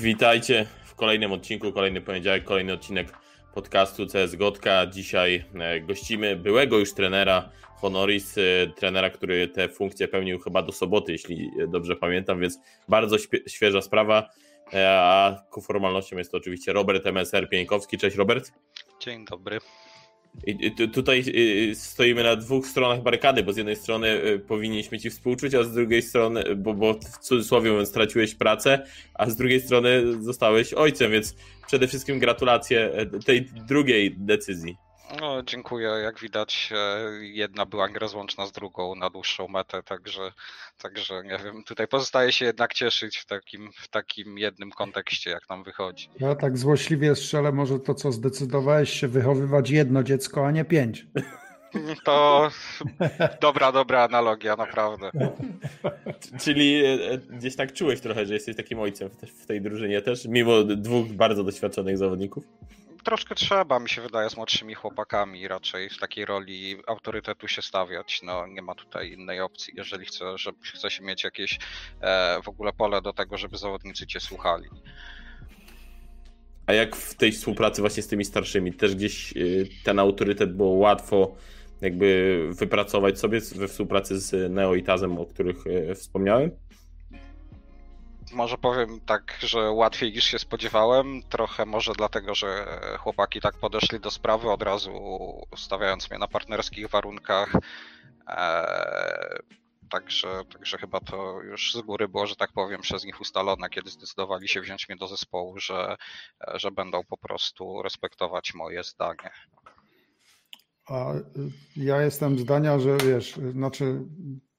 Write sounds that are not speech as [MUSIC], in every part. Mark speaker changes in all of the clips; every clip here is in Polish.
Speaker 1: Witajcie w kolejnym odcinku, kolejny poniedziałek, kolejny odcinek podcastu CS Gotka. Dzisiaj e, gościmy byłego już trenera Honoris, e, trenera, który tę funkcję pełnił chyba do soboty, jeśli dobrze pamiętam, więc bardzo świeża sprawa. E, a ku formalnościom jest to oczywiście Robert MSR Pieńkowski. Cześć Robert.
Speaker 2: Dzień dobry.
Speaker 1: Tutaj y, stoimy na dwóch stronach barykady, bo z jednej strony y, powinniśmy ci współczuć, a z drugiej strony, bo, bo w cudzysłowie mówiąc, straciłeś pracę, a z drugiej strony zostałeś ojcem, więc przede wszystkim gratulacje e, tej drugiej decyzji.
Speaker 2: No, dziękuję. Jak widać, e, jedna była nierozłączna z drugą na dłuższą metę, także, także nie wiem, tutaj pozostaje się jednak cieszyć w takim, w takim jednym kontekście, jak nam wychodzi.
Speaker 3: Ja tak złośliwie strzelę, może to, co zdecydowałeś się wychowywać jedno dziecko, a nie pięć.
Speaker 2: To dobra, dobra analogia, naprawdę.
Speaker 1: Czyli e, gdzieś tak czułeś trochę, że jesteś takim ojcem w tej drużynie też, mimo dwóch bardzo doświadczonych zawodników?
Speaker 2: Troszkę trzeba, mi się wydaje, z młodszymi chłopakami raczej w takiej roli autorytetu się stawiać. No, nie ma tutaj innej opcji, jeżeli chce, żeby, chce się mieć jakieś e, w ogóle pole do tego, żeby zawodnicy cię słuchali.
Speaker 1: A jak w tej współpracy właśnie z tymi starszymi, też gdzieś y, ten autorytet było łatwo jakby wypracować sobie we współpracy z Neo i Tazem, o których y, wspomniałem?
Speaker 2: Może powiem tak, że łatwiej niż się spodziewałem. Trochę może dlatego, że chłopaki tak podeszli do sprawy od razu, stawiając mnie na partnerskich warunkach. Eee, także, także chyba to już z góry było, że tak powiem, przez nich ustalone, kiedy zdecydowali się wziąć mnie do zespołu, że, że będą po prostu respektować moje zdanie.
Speaker 3: A ja jestem zdania, że wiesz, znaczy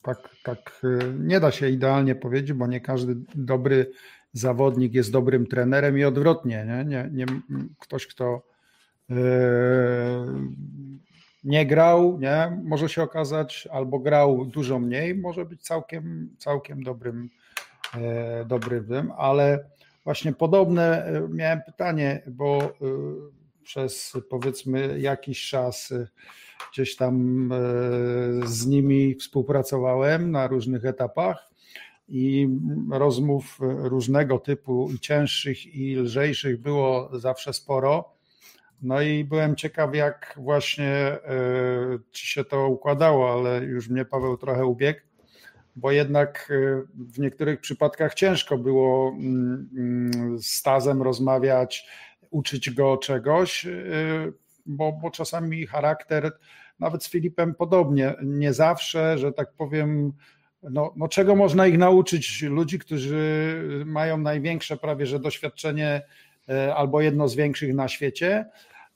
Speaker 3: tak, tak y, nie da się idealnie powiedzieć, bo nie każdy dobry zawodnik jest dobrym trenerem i odwrotnie. Nie? Nie, nie, ktoś, kto yy, nie grał, nie? może się okazać, albo grał dużo mniej, może być całkiem, całkiem dobrym, yy, dobrym, ale właśnie podobne e, miałem pytanie, bo yy, przez powiedzmy jakiś czas gdzieś tam e, z nimi współpracowałem na różnych etapach i rozmów różnego typu, i cięższych, i lżejszych było zawsze sporo. No i byłem ciekaw, jak właśnie e, ci się to układało, ale już mnie Paweł trochę ubiegł, bo jednak e, w niektórych przypadkach ciężko było mm, mm, z Tazem rozmawiać, uczyć go czegoś, bo, bo czasami charakter, nawet z Filipem podobnie, nie zawsze, że tak powiem, no, no czego można ich nauczyć? Ludzi, którzy mają największe prawie że doświadczenie e, albo jedno z większych na świecie.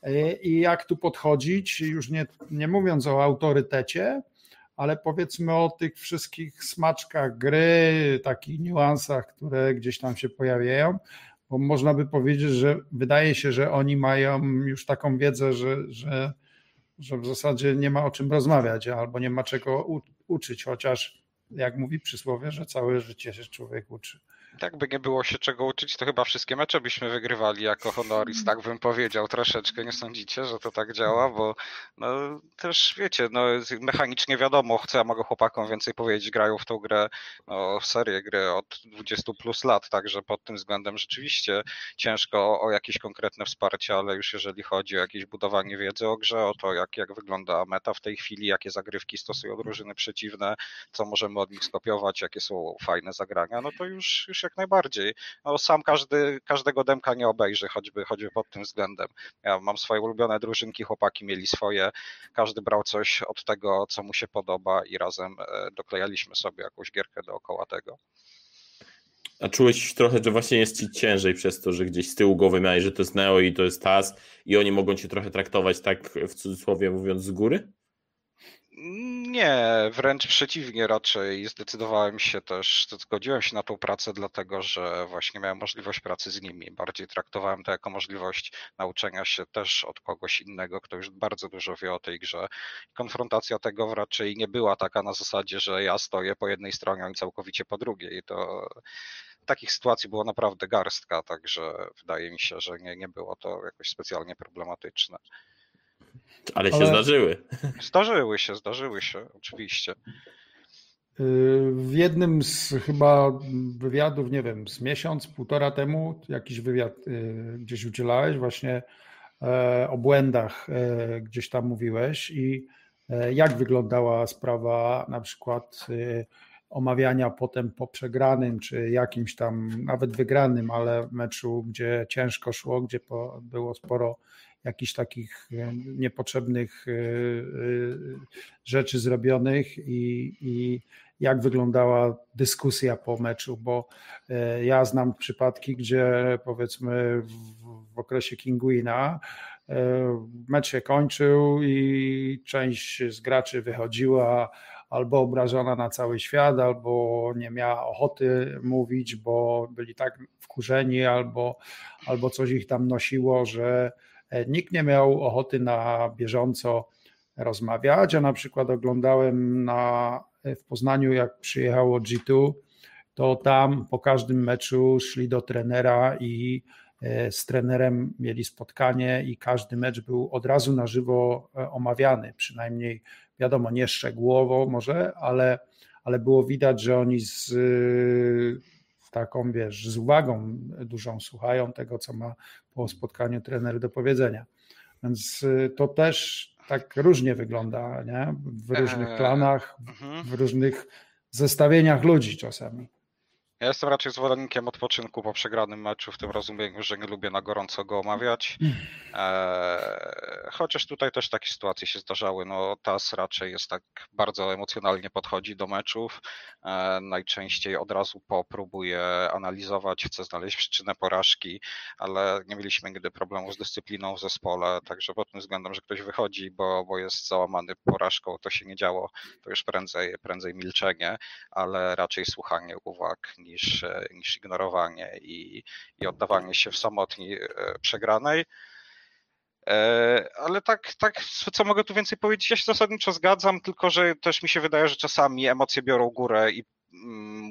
Speaker 3: E, i jak tu podchodzić, już nie, nie mówiąc o autorytecie, ale powiedzmy o tych wszystkich smaczkach gry, takich niuansach, które gdzieś tam się pojawiają, bo można by powiedzieć, że wydaje się, że oni mają już taką wiedzę, że, że, że w zasadzie nie ma o czym rozmawiać albo nie ma czego u, uczyć, chociaż jak mówi przysłowie, że całe życie się człowiek uczy.
Speaker 2: Tak by nie było się czego uczyć, to chyba wszystkie mecze byśmy wygrywali jako Honoris, tak bym powiedział troszeczkę. Nie sądzicie, że to tak działa? Bo no, też wiecie, no, mechanicznie wiadomo, chcę, ja mogę chłopakom więcej powiedzieć, grają w tą grę, no, serię gry od 20 plus lat, także pod tym względem rzeczywiście ciężko o, o jakieś konkretne wsparcie, ale już jeżeli chodzi o jakieś budowanie wiedzy o grze, o to jak, jak wygląda meta w tej chwili, jakie zagrywki stosują drużyny przeciwne, co możemy od nich skopiować, jakie są fajne zagrania, no to już, już jak najbardziej. No, sam każdy, każdego demka nie obejrzy, choćby, choćby pod tym względem. Ja mam swoje ulubione drużynki, chłopaki mieli swoje, każdy brał coś od tego, co mu się podoba i razem e, doklejaliśmy sobie jakąś gierkę dookoła tego.
Speaker 1: A czułeś trochę, że właśnie jest ci ciężej przez to, że gdzieś z tyłu głowy miałeś, że to jest Neo i to jest TAS i oni mogą cię trochę traktować tak w cudzysłowie mówiąc z góry?
Speaker 2: Nie, wręcz przeciwnie, raczej zdecydowałem się też, zgodziłem się na tą pracę, dlatego że właśnie miałem możliwość pracy z nimi. Bardziej traktowałem to jako możliwość nauczenia się też od kogoś innego, kto już bardzo dużo wie o tej grze. Konfrontacja tego raczej nie była taka na zasadzie, że ja stoję po jednej stronie, oni całkowicie po drugiej. To takich sytuacji było naprawdę garstka, także wydaje mi się, że nie, nie było to jakoś specjalnie problematyczne.
Speaker 1: Ale się Ale... zdarzyły.
Speaker 2: Zdarzyły się, zdarzyły się, oczywiście.
Speaker 3: w jednym z chyba wywiadów, nie wiem, z miesiąc, półtora temu, jakiś wywiad gdzieś udzielałeś, właśnie o błędach gdzieś tam mówiłeś i jak wyglądała sprawa na przykład omawiania potem po przegranym, czy jakimś tam nawet wygranym, ale meczu, gdzie ciężko szło, gdzie było sporo jakichś takich e, niepotrzebnych e, e, rzeczy zrobionych i, i jak wyglądała dyskusja po meczu, bo ja znam przypadki, gdzie powiedzmy w, okresie Kinguina mecz się kończył i część z graczy wychodziła albo obrażona na cały świat, albo nie miała ochoty mówić, bo byli tak wkurzeni, albo, albo coś ich tam nosiło, że nikt nie miał ochoty na bieżąco rozmawiać. A na przykład oglądałem na, w Poznaniu, jak przyjechało G2, to tam po każdym meczu szli do trenera i e, z trenerem mieli spotkanie i każdy mecz był od razu na żywo e, omawiany, przynajmniej wiadomo, nie szczegółowo może, ale, ale było widać, że oni z taką, wiesz, z uwagą dużą słuchają tego, co ma po spotkaniu trener do powiedzenia. Więc y, to też tak różnie wygląda, nie? W różnych eee, planach, mhm. w różnych zestawieniach ludzi czasami.
Speaker 2: Ja jestem raczej zwolennikiem odpoczynku po przegranym meczu, w tym rozumieniu, że nie lubię na gorąco go omawiać. Eee, chociaż tutaj też takie sytuacje się zdarzały. No, TAS raczej jest tak bardzo emocjonalnie podchodzi do meczów. Eee, najczęściej od razu po próbuje analizować, chce znaleźć przyczynę porażki, ale nie mieliśmy nigdy problemu z dyscypliną w zespole, także pod tym względem, że ktoś wychodzi, bo, bo jest załamany porażką, to się nie działo, to już prędzej, prędzej milczenie, ale raczej słuchanie uwag niż, e, niż ignorowanie i, i oddawanie się w samotni e, przegranej. E, ale tak, tak, co mogę tu więcej powiedzieć? Ja się zasadniczo zgadzam, tylko że też mi się wydaje, że czasami emocje biorą górę i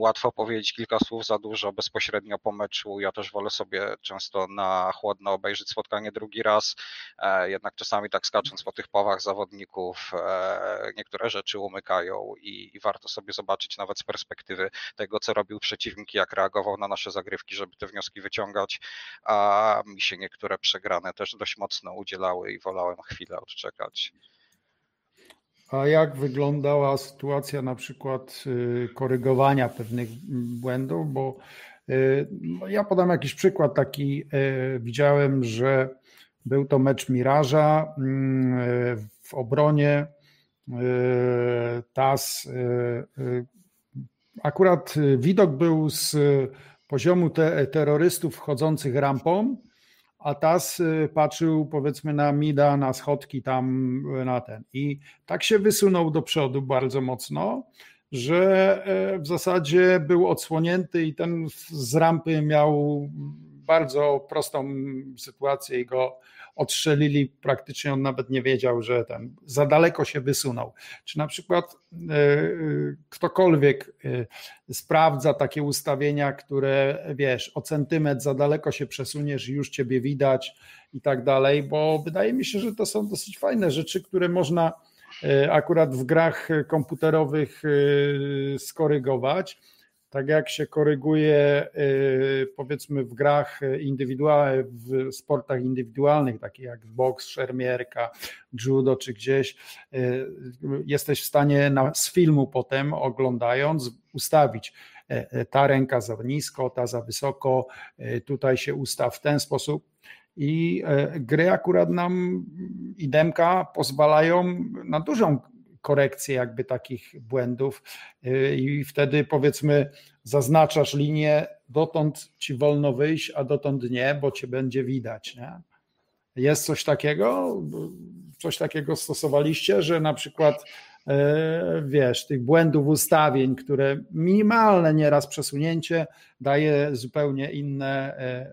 Speaker 2: łatwo powiedzieć kilka słów za dużo bezpośrednio po meczu. Ja też wolę sobie często na chłodno obejrzeć spotkanie drugi raz. E, jednak czasami tak skacząc po tych powach zawodników, e, niektóre rzeczy umykają i, i warto sobie zobaczyć nawet z perspektywy tego, co robił przeciwnik, jak reagował na nasze zagrywki, żeby te wnioski wyciągać. A mi się niektóre przegrane też dość mocno udzielały i wolałem chwilę odczekać.
Speaker 3: A jak wyglądała sytuacja na przykład y, korygowania pewnych błędów? Bo y, no, ja podam jakiś przykład taki. Y, widziałem, że był to mecz Miraża mm, w obronie. TAS. Akurat widok był z poziomu te, terrorystów wchodzących rampą a Tas y, patrzył powiedzmy na Mida, na schodki tam y, na ten. I tak się wysunął do przodu bardzo mocno, że e, w zasadzie był odsłonięty i ten z rampy miał bardzo prostą sytuację i go odstrzelili, praktycznie on nawet nie wiedział, że ten za daleko się wysunął. Czy na przykład e, e, ktokolwiek e, sprawdza takie ustawienia, które wiesz, o centymetr za daleko się przesuniesz już ciebie widać i tak dalej, bo wydaje mi się, że to są dosyć fajne rzeczy, które można akurat w grach komputerowych skorygować tak jak się koryguje y, powiedzmy w grach indywidualnych, w sportach indywidualnych, takich jak boks, szermierka, judo czy gdzieś, y, jesteś w stanie na, z filmu potem oglądając ustawić e, e, ta ręka za nisko, ta za wysoko, e, tutaj się ustaw w ten sposób. I gry akurat nam i demka pozwalają na dużą korekcję jakby takich błędów y, i wtedy powiedzmy zaznaczasz linię, dotąd ci wolno wyjść, a dotąd nie, bo cię będzie widać. Nie? Jest coś takiego? Coś takiego stosowaliście, że na przykład e, wiesz, tych błędów ustawień, które minimalne nieraz przesunięcie daje zupełnie inne e,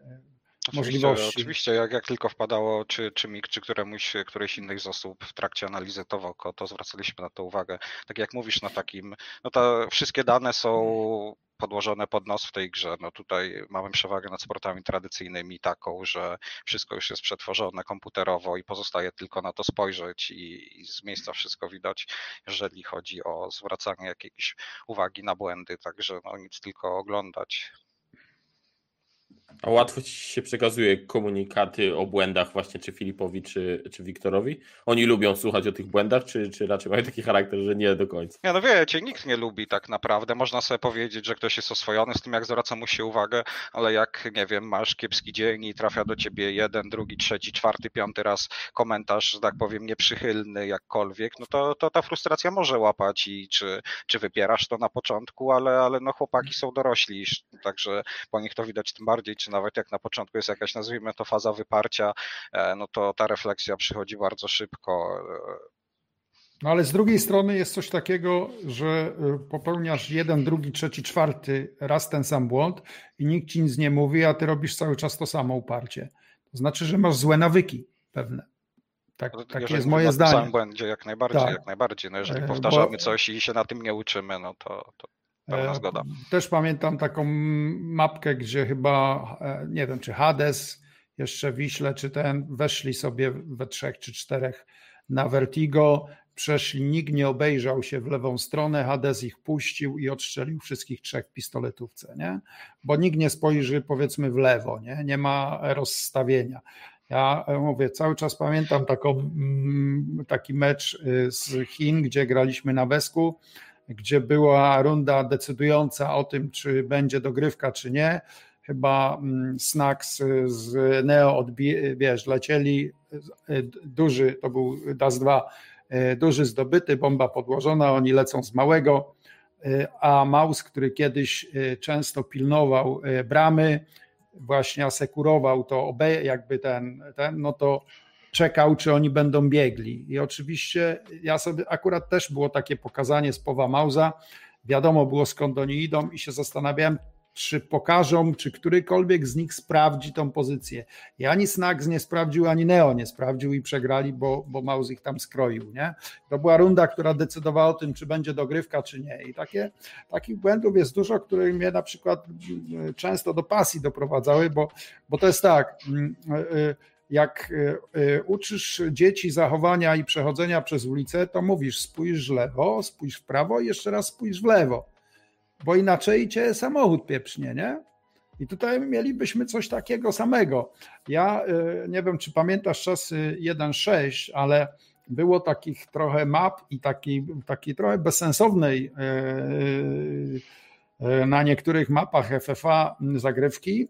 Speaker 3: Oczywiście, możliwości.
Speaker 2: Oczywiście, jak, jak tylko wpadało, czy, czy mi, czy któremuś, którejś innej z osób w trakcie analizy to oko, to zwracaliśmy na to uwagę. Tak jak mówisz, na takim, no to wszystkie dane są podłożone pod nos w tej grze. No tutaj mamy przewagę nad sportami tradycyjnymi taką, że wszystko już jest przetworzone komputerowo i pozostaje tylko na to spojrzeć i, i z miejsca wszystko widać, jeżeli chodzi o zwracanie jakiejś uwagi na błędy, także no nic tylko oglądać.
Speaker 1: A łatwo ci się przekazuje komunikaty o błędach właśnie czy Filipowi, czy, czy Wiktorowi? Oni lubią słuchać o tych błędach, czy, czy raczej mają taki charakter, że nie do końca?
Speaker 2: Nie, no wiecie, nikt nie lubi tak naprawdę. Można sobie powiedzieć, że ktoś jest oswojony z tym, jak zwraca mu się uwagę, ale jak, nie wiem, masz kiepski dzień i trafia do ciebie jeden, drugi, trzeci, czwarty, piąty raz komentarz, że tak powiem, nieprzychylny jakkolwiek, no to, to ta frustracja może łapać i czy, czy wypierasz to na początku, ale, ale no chłopaki są dorośli, także po nich to widać tym bardziej, czy nawet jak na początku jest jakaś, nazwijmy to, faza wyparcia, e, no to ta refleksja przychodzi bardzo szybko.
Speaker 3: No ale z drugiej strony jest coś takiego, że e, popełniasz jeden, drugi, trzeci, czwarty raz ten sam błąd i nikt ci nic nie mówi, a ty robisz cały czas to samo uparcie. To znaczy, że masz złe nawyki pewne. Tak, no, takie jest moje zdanie.
Speaker 2: Sam błędzie, jak najbardziej, tak. jak najbardziej. No jeżeli e, powtarzamy Bo... coś i się na tym nie uczymy, no to, to Pełna e, zgoda.
Speaker 3: Też pamiętam taką mapkę, gdzie chyba, e, nie wiem, czy Hades, jeszcze Wiśle, czy ten, weszli sobie we trzech czy czterech na Vertigo, przeszli, nikt nie obejrzał się w lewą stronę, Hades ich puścił i odstrzelił wszystkich trzech w pistoletówce, nie? Bo nikt nie spojrzy powiedzmy w lewo, nie? Nie ma rozstawienia. Ja e, mówię, cały czas pamiętam taką, taki mecz z Chin, gdzie graliśmy na Wesku, gdzie była runda decydująca o tym, czy będzie dogrywka, czy nie. Chyba mm, Snacks z Neo odbi- wiesz, lecieli, e, duży, to był DAS 2, e, duży zdobyty, bomba podłożona, oni lecą z małego, a Maus, który kiedyś często pilnował bramy, właśnie asekurował to, jakby ten, ten no to czekał, czy oni będą biegli. I oczywiście ja sobie akurat też było takie pokazanie z Powa Mauza. Wiadomo było skąd oni idą i się zastanawiałem, czy pokażą, czy którykolwiek z nich sprawdzi tą pozycję. I ani Snags nie sprawdził, ani Neo nie sprawdził i przegrali, bo, bo Maus ich tam skroił. Nie? To była runda, która decydowała o tym, czy będzie dogrywka, czy nie. I takie, takich błędów jest dużo, które mnie na przykład mm, często do pasji doprowadzały, bo, bo to jest tak, mm, y, jak e, e, uczysz dzieci zachowania i przechodzenia przez ulicę, to mówisz spójrz w lewo, spójrz w prawo i jeszcze raz spójrz w lewo, bo inaczej cię samochód pieprznie, nie? I tutaj mielibyśmy coś takiego samego. Ja e, nie wiem, czy pamiętasz czasy 1.6, ale było takich trochę map i takiej taki trochę bezsensownej na niektórych mapach FFA zagrywki,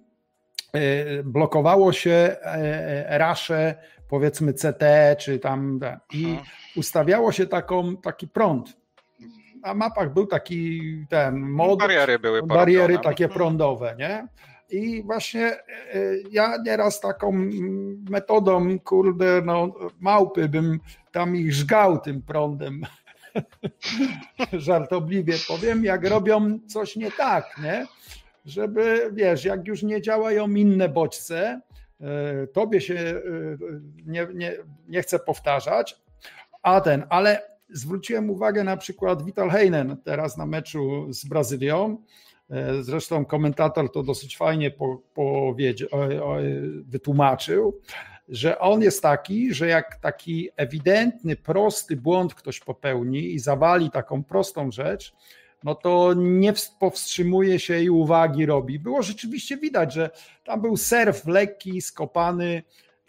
Speaker 3: blokowało się e, e, rasze, powiedzmy CT, czy tam i ustawiało się taką, taki prąd. Na mapach był taki ten mod.
Speaker 2: Bariery były
Speaker 3: Bariery takie prądowe, nie? I właśnie ja nieraz taką metodą, kurde, no, małpy bym tam ich żgał tym prądem. [LAUGHS] Żartobliwie powiem, jak robią coś nie tak, nie? Żeby, wiesz, jak już nie działają inne bodźce, e, tobie się e, nie, nie, nie chcę powtarzać, a ten, ale zwróciłem uwagę na przykład Vital Heinen teraz na meczu z Brazylią, e, zresztą komentator to dosyć fajnie powiedział, wytłumaczył, że on jest taki, że jak taki ewidentny, prosty błąd ktoś popełni i zawali taką prostą rzecz, no to nie powstrzymuje się i uwagi robi. Było rzeczywiście widać, że tam był surf lekki, skopany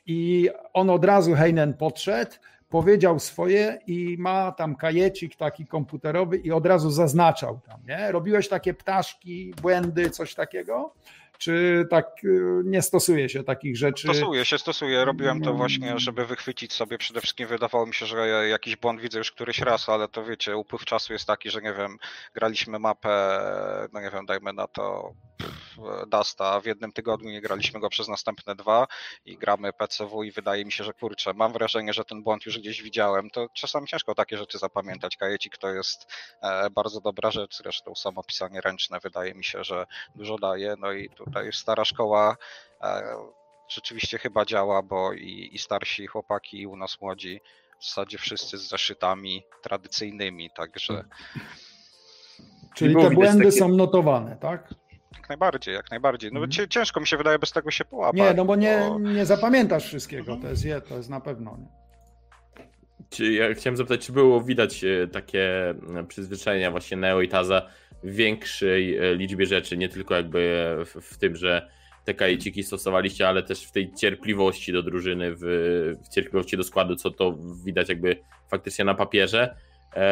Speaker 3: i on od razu Heinen podszedł, powiedział swoje i ma tam kajecik taki komputerowy i od razu zaznaczał tam, nie? Robiłeś takie ptaszki, błędy, coś takiego? Czy tak y, nie stosuje się takich rzeczy?
Speaker 2: Stosuje się, stosuje. Robiłem to właśnie, żeby wychwycić sobie. Przede wszystkim wydawało mi się, że jakiś błąd widzę już któryś raz, ale to wiecie, upływ czasu jest taki, że nie wiem, graliśmy mapę, no nie wiem, dajmy na to Dasta, w jednym tygodniu nie graliśmy go przez następne dwa i gramy PCW i wydaje mi się, że kurczę, mam wrażenie, że ten błąd już gdzieś widziałem. To czasami ciężko takie rzeczy zapamiętać. Kajecik to jest e, bardzo dobra rzecz, zresztą samo pisanie ręczne wydaje mi się, że dużo daje. No i tutaj stara szkoła e, rzeczywiście chyba działa, bo i, i starsi chłopaki, i u nas młodzi w zasadzie wszyscy z zeszytami tradycyjnymi, także
Speaker 3: Czyli te błędy takie... są notowane, tak?
Speaker 2: Jak najbardziej, jak najbardziej. No mhm. ciężko mi się wydaje bez tego się połapać.
Speaker 3: Nie, no bo nie, bo... nie zapamiętasz wszystkiego, to jest je, to jest na pewno. Nie?
Speaker 1: Czy ja chciałem zapytać, czy było widać e, takie e, przyzwyczajenia właśnie Neo i Taza w większej e, liczbie rzeczy, nie tylko jakby w, tym, że te kajeciki stosowaliście, ale też w tej cierpliwości do drużyny, w, w cierpliwości do składu, co to widać jakby faktycznie na papierze,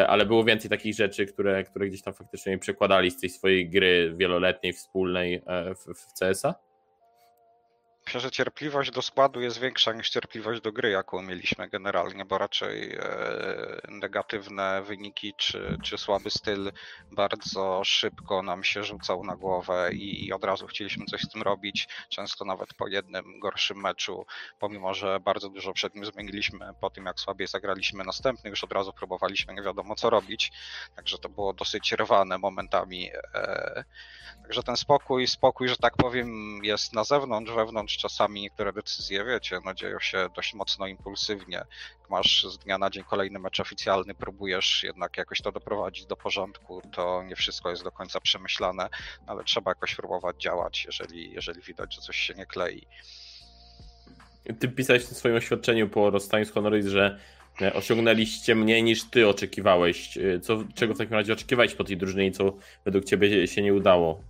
Speaker 1: ale było więcej takich rzeczy, które, które gdzieś tam faktycznie przekładali z tej swojej gry wieloletniej, wspólnej w, w CS-a?
Speaker 2: Myślę, że cierpliwość do składu jest większa niż cierpliwość do gry, jaką mieliśmy generalnie, bo raczej e, negatywne wyniki czy, czy słaby styl bardzo szybko nam się rzucał na głowę i od razu chcieliśmy coś z tym robić. Często nawet po jednym gorszym meczu, pomimo że bardzo dużo przed nim zmieniliśmy, po tym jak słabiej zagraliśmy następny, już od razu próbowaliśmy nie wiadomo co robić. Także to było dosyć rwane momentami. E, także ten spokój, spokój, że tak powiem, jest na zewnątrz, wewnątrz czasami niektóre decyzje, wiecie, no dzieją się dość mocno impulsywnie. Masz z dnia na dzień kolejny mecz oficjalny, próbujesz jednak jakoś to doprowadzić do porządku, to nie wszystko jest do końca przemyślane, ale trzeba jakoś próbować działać, jeżeli, jeżeli widać, że coś się nie klei.
Speaker 1: Ty pisałeś w swoim oświadczeniu po rozstaniu z Honoris, że e, osiągnęliście mniej niż ty oczekiwałeś. E, co, czego w takim razie oczekiwałeś po tej drużynie i co według ciebie się nie udało?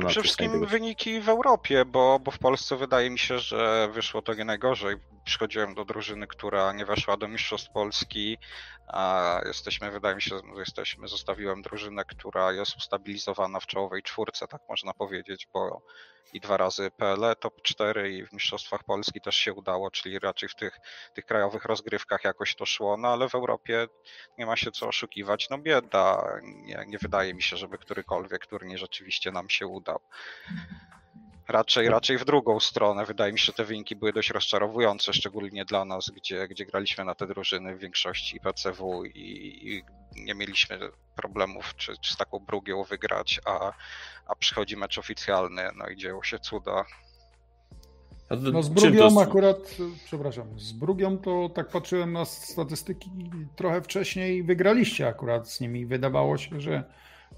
Speaker 2: Na Przede wszystkim wyniki w Europie, bo, bo w Polsce wydaje mi się, że wyszło to nie najgorzej. Przychodziłem do drużyny, która nie weszła do Mistrzostw Polski, a jesteśmy, wydaje mi się, że jesteśmy, zostawiłem drużynę, która jest ustabilizowana w czołowej czwórce, tak można powiedzieć, bo i dwa razy PLE top 4 i w Mistrzostwach Polski też się udało, czyli raczej w tych, tych krajowych rozgrywkach jakoś to szło, no ale w Europie nie ma się co oszukiwać, no bieda, nie, nie wydaje mi się, żeby którykolwiek turniej rzeczywiście nam się udał. Raczej, raczej w drugą stronę. Wydaje mi się, że te wyniki były dość rozczarowujące, szczególnie dla nas, gdzie, gdzie graliśmy na te drużyny w większości PCW i, i nie mieliśmy problemów, czy, czy z taką Brugią wygrać, a, a przychodzi mecz oficjalny, no i dzieją się cuda.
Speaker 3: No z Brugią to... akurat, przepraszam, z Brugią to tak patrzyłem na statystyki trochę wcześniej wygraliście akurat z nimi. Wydawało się, że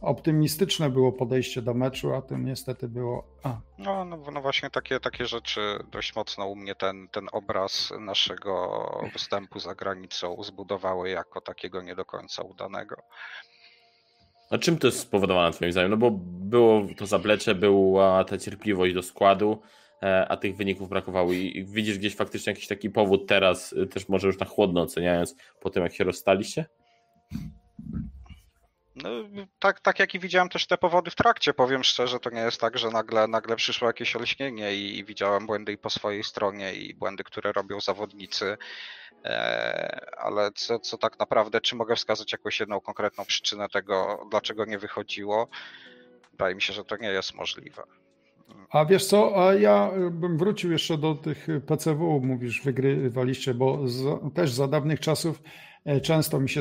Speaker 3: optymistyczne było podejście do meczu, a tym niestety było. A.
Speaker 2: No, no, no, właśnie takie, takie rzeczy dość mocno u mnie ten, ten obraz naszego występu za granicą zbudowały jako takiego nie do końca udanego.
Speaker 1: A czym to jest spowodowane Twoim zdaniem? No bo było to zaplecze, była ta cierpliwość do składu, e, a tych wyników brakowało. I widzisz gdzieś faktycznie jakiś taki powód teraz, e, też może już na chłodno oceniając, po tym jak się rozstaliście?
Speaker 2: No, tak, tak jak i widziałem też te powody w trakcie, powiem szczerze, to nie jest tak, że nagle, nagle przyszło jakieś olśnienie i, i widziałem błędy i po swojej stronie i błędy, które robią zawodnicy, e, ale co, co tak naprawdę, czy mogę wskazać jakąś jedną konkretną przyczynę tego, dlaczego nie wychodziło? Wydaje mi się, że to nie jest możliwe.
Speaker 3: A wiesz co, a ja bym wrócił jeszcze do tych PCW, mówisz, wygrywaliście, bo też za dawnych czasów E, często mi się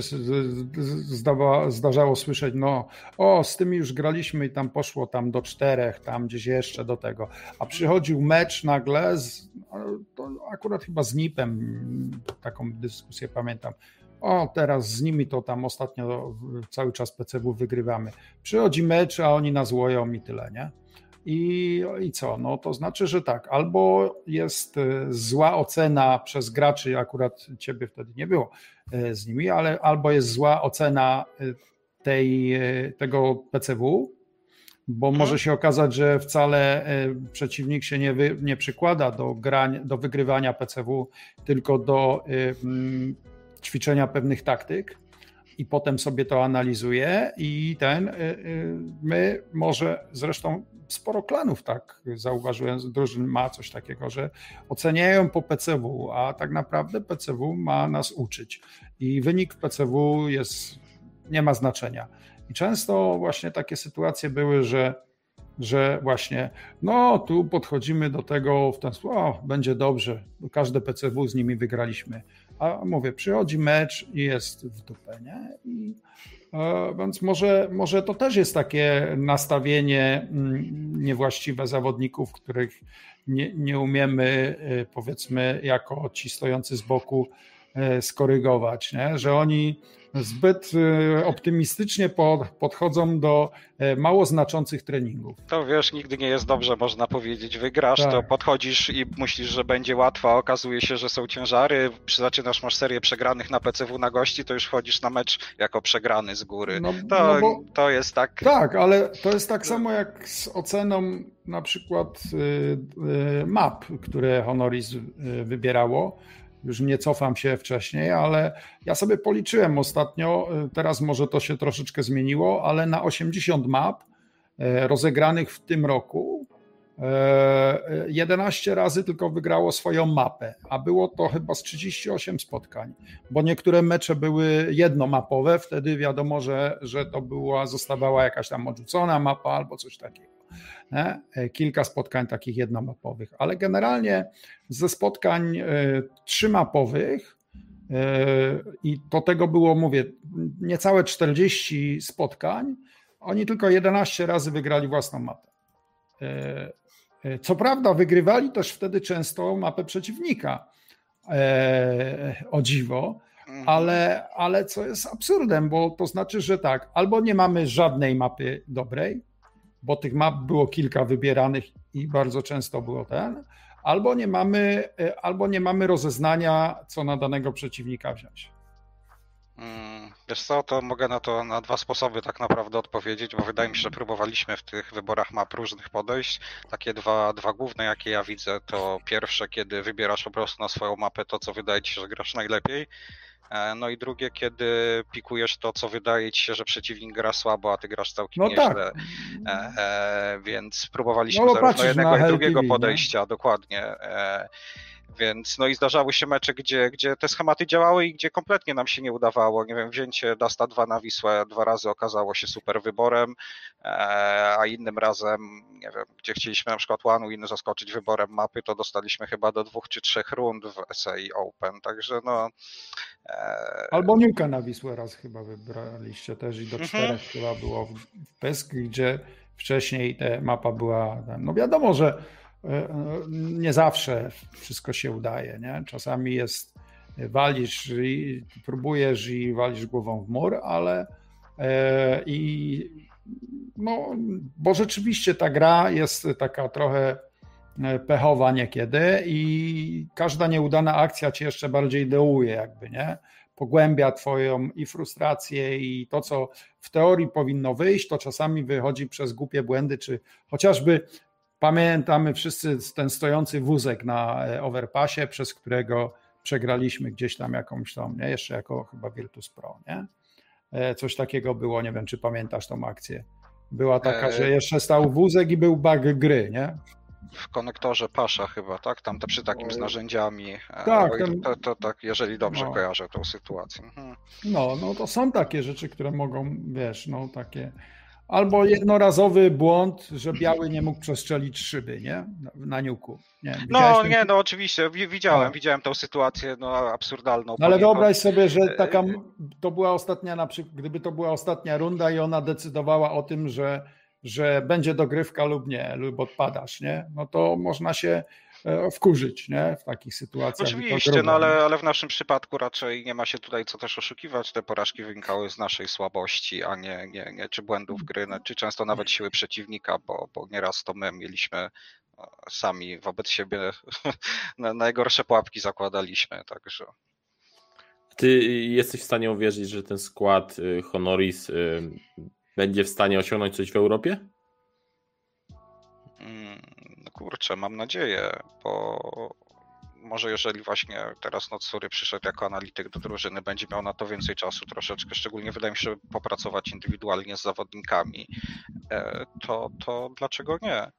Speaker 3: zdawa, zdarzało słyszeć, no o, z tymi już graliśmy i tam poszło tam do czterech, tam gdzieś jeszcze do tego. A przychodził mecz nagle, z, to akurat chyba z NIP-em, taką dyskusję pamiętam, o teraz z nimi to tam ostatnio cały czas PCW wygrywamy. Przychodzi mecz, a oni nas łoją i tyle, nie? I, I co? No to znaczy, że tak, albo jest e, zła ocena przez graczy, akurat ciebie wtedy nie było e, z nimi, ale albo jest zła ocena e, tej, tego PCW, bo mhm. może się okazać, że wcale przeciwnik się nie, wy, nie przykłada do, grań, do wygrywania PCW, tylko do y, ćwiczenia pewnych taktyk i potem sobie to analizuje i ten, my może zresztą sporo klanów tak zauważyłem, drużyn ma coś takiego, że oceniają po PCW, a tak naprawdę PCW ma nas uczyć i wynik PCW jest, nie ma znaczenia. I często właśnie takie sytuacje były, że że właśnie, no tu podchodzimy do tego w ten sposób, o, będzie dobrze, każde PCW z nimi wygraliśmy. A mówię, przychodzi mecz i jest w dupę, nie? I, więc może, może to też jest takie nastawienie mm, niewłaściwe zawodników, których nie, nie umiemy, e, powiedzmy, jako ci stojący z boku, skorygować, nie? że oni zbyt y, optymistycznie podchodzą do e, mało znaczących treningów.
Speaker 2: To wiesz, nigdy nie jest dobrze, można powiedzieć. Wygrasz, tak. to podchodzisz i myślisz, że będzie łatwo, a okazuje się, że są ciężary. Zaczynasz, masz serię przegranych na PCW na gości, to już wchodzisz na mecz jako przegrany z góry. No, to, no bo, to jest tak.
Speaker 3: Tak, ale to jest tak samo jak z oceną na przykład y, y, map, które Honoris wybierało już nie cofam się wcześniej, ale ja sobie policzyłem ostatnio, y, teraz może to się troszeczkę zmieniło, ale na 80 map e, rozegranych w tym roku 11 e, razy tylko wygrało swoją mapę, a było to chyba z 38 spotkań, bo niektóre mecze były jednomapowe, wtedy wiadomo, że, że to była, zostawała jakaś tam odrzucona mapa albo coś takiego. Nie? E, kilka spotkań takich jednomapowych, ale generalnie ze spotkań e, trzymapowych e, i do tego było, mówię, niecałe 40 spotkań, oni tylko 11 razy wygrali własną mapę. Co prawda, wygrywali też wtedy często mapę przeciwnika. O dziwo, mhm. ale, ale co jest absurdem, bo to znaczy, że tak, albo nie mamy żadnej mapy dobrej, bo tych map było kilka wybieranych i bardzo często było ten, albo nie mamy, e, albo nie mamy rozeznania, co na danego przeciwnika wziąć.
Speaker 2: Hmm, wiesz co, to mogę na to na dwa sposoby tak naprawdę odpowiedzieć, bo wydaje mi się, że próbowaliśmy w tych wyborach map różnych podejść. Takie dwa, dwa główne, jakie ja widzę, to pierwsze, kiedy wybierasz po prostu na swoją mapę to, co wydaje ci się, że grasz najlepiej, no i drugie, kiedy pikujesz to, co wydaje ci się, że przeciwnik gra słabo, a ty grasz całkiem no nieźle. Tak. E, więc próbowaliśmy no, zarówno jednego, i drugiego podejścia, nie? dokładnie. E, więc no i zdarzały się mecze, gdzie, gdzie te schematy działały i gdzie kompletnie nam się nie udawało. Nie wiem, wzięcie Dasta 2 na Wisłę dwa razy okazało się super wyborem, e, a innym razem, nie wiem, gdzie chcieliśmy na przykład One inny zaskoczyć wyborem mapy, to dostaliśmy chyba do dwóch czy trzech rund w SAI Open, także no...
Speaker 3: E... Albo Niuka na Wisłę raz chyba wybraliście też i do mhm. czterech chyba było w Pysk, gdzie wcześniej ta mapa była, no wiadomo, że nie zawsze wszystko się udaje. Nie? Czasami jest, walisz i próbujesz i walisz głową w mur, ale e, i no, bo rzeczywiście ta gra jest taka trochę e, pechowa niekiedy i każda nieudana akcja cię jeszcze bardziej dołuje jakby, nie? Pogłębia twoją i frustrację i to, co w teorii powinno wyjść, to czasami wychodzi przez głupie błędy, czy chociażby Pamiętamy wszyscy ten stojący wózek na e, overpassie, przez którego przegraliśmy gdzieś tam jakąś tą, nie? jeszcze jako chyba Virtus Pro, nie? E, coś takiego było, nie wiem, czy pamiętasz tą akcję. Była taka, że e, jeszcze stał wózek i był bug gry, nie?
Speaker 2: W konektorze Pasza chyba, tak? Tam przy takim z narzędziami. Tak. Ten... To, to, tak, jeżeli dobrze no. kojarzę tą sytuację. Mhm.
Speaker 3: No, no to są takie rzeczy, które mogą, wiesz, no takie Albo jednorazowy błąd, że biały nie mógł przestrzelić szyby, nie? Na niuku. Nie,
Speaker 2: no, ten... nie, no oczywiście, widziałem, no. widziałem tę sytuację no, absurdalną.
Speaker 3: No, ale wyobraź sobie, że e, taka, to była ostatnia, na przykład, gdyby to była ostatnia runda i ona decydowała o tym, że, że będzie dogrywka lub nie, lub odpadasz, nie? No to można się E, wkurzyć nie? w takich sytuacjach.
Speaker 2: Oczywiście, no ale, ale w naszym przypadku raczej nie ma się tutaj co też oszukiwać. Te porażki wynikały z naszej słabości, a nie, nie, nie czy błędów gry, no, czy często nawet siły przeciwnika, bo, bo nieraz to my mieliśmy e, sami wobec siebie [LAUGHS] najgorsze pułapki zakładaliśmy, także.
Speaker 1: Ty jesteś w stanie uwierzyć, że ten skład y, Honoris y, będzie w stanie osiągnąć coś w Europie?
Speaker 2: Kurczę, mam nadzieję, bo może jeżeli właśnie teraz Notsury przyszedł jako analityk do drużyny, będzie miał na to więcej czasu troszeczkę, szczególnie wydaje mi się, popracować indywidualnie z zawodnikami, e, to, to dlaczego nie?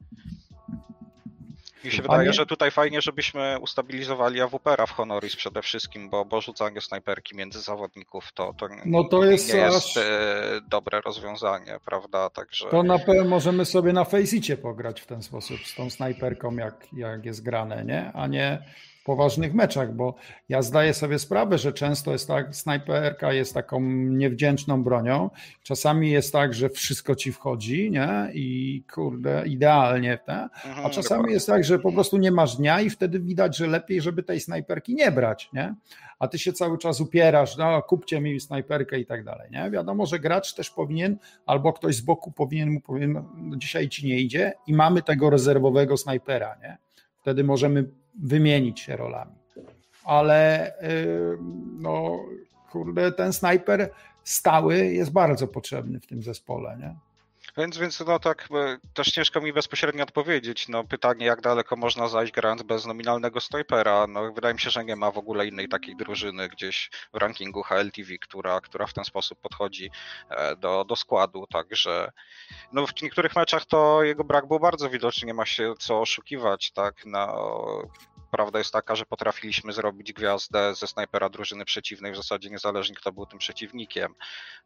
Speaker 2: Mi się wydaje, że tutaj fajnie, żebyśmy ustabilizowali AWP-a w Honoris przede wszystkim, bo, bo rzucanie snajperki między zawodników to, to, no to jest, nie jest aż... E, dobre rozwiązanie, prawda? Także...
Speaker 3: To na pewno możemy sobie na Faceicie pograć w ten sposób, z tą snajperką, jak, jak jest grane, nie? A nie poważnych meczach, bo ja zdaję sobie sprawę, że często jest tak, snajperka jest taką niewdzięczną bronią. Czasami jest tak, że wszystko ci wchodzi, nie? I kurde, idealnie, te. a mhm, czasami jest tak, że po prostu nie masz dnia i wtedy widać, że lepiej, żeby tej snajperki nie brać, nie? A ty się cały czas upierasz, no kupcie mi snajperkę i tak dalej, nie? Wiadomo, że gracz też powinien, albo ktoś z boku powinien mu powiedzieć, no, dzisiaj ci nie idzie i mamy tego rezerwowego snajpera, nie? Wtedy możemy wymienić się rolami. Ale y, no, kurde, ten snajper stały jest bardzo potrzebny w tym zespole, nie?
Speaker 2: Więc, więc no tak, e, też ciężko mi bezpośrednio odpowiedzieć. No pytanie, jak daleko można zajść grając bez nominalnego snajpera. No wydaje mi się, że nie ma w ogóle innej takiej drużyny gdzieś w rankingu HLTV, która, która w ten sposób podchodzi e, do, do składu. Także no w niektórych meczach to jego brak był bardzo widoczny, nie ma się co oszukiwać, tak. No, Prawda jest taka, że potrafiliśmy zrobić gwiazdę ze snajpera drużyny przeciwnej, w zasadzie niezależnie kto był tym przeciwnikiem.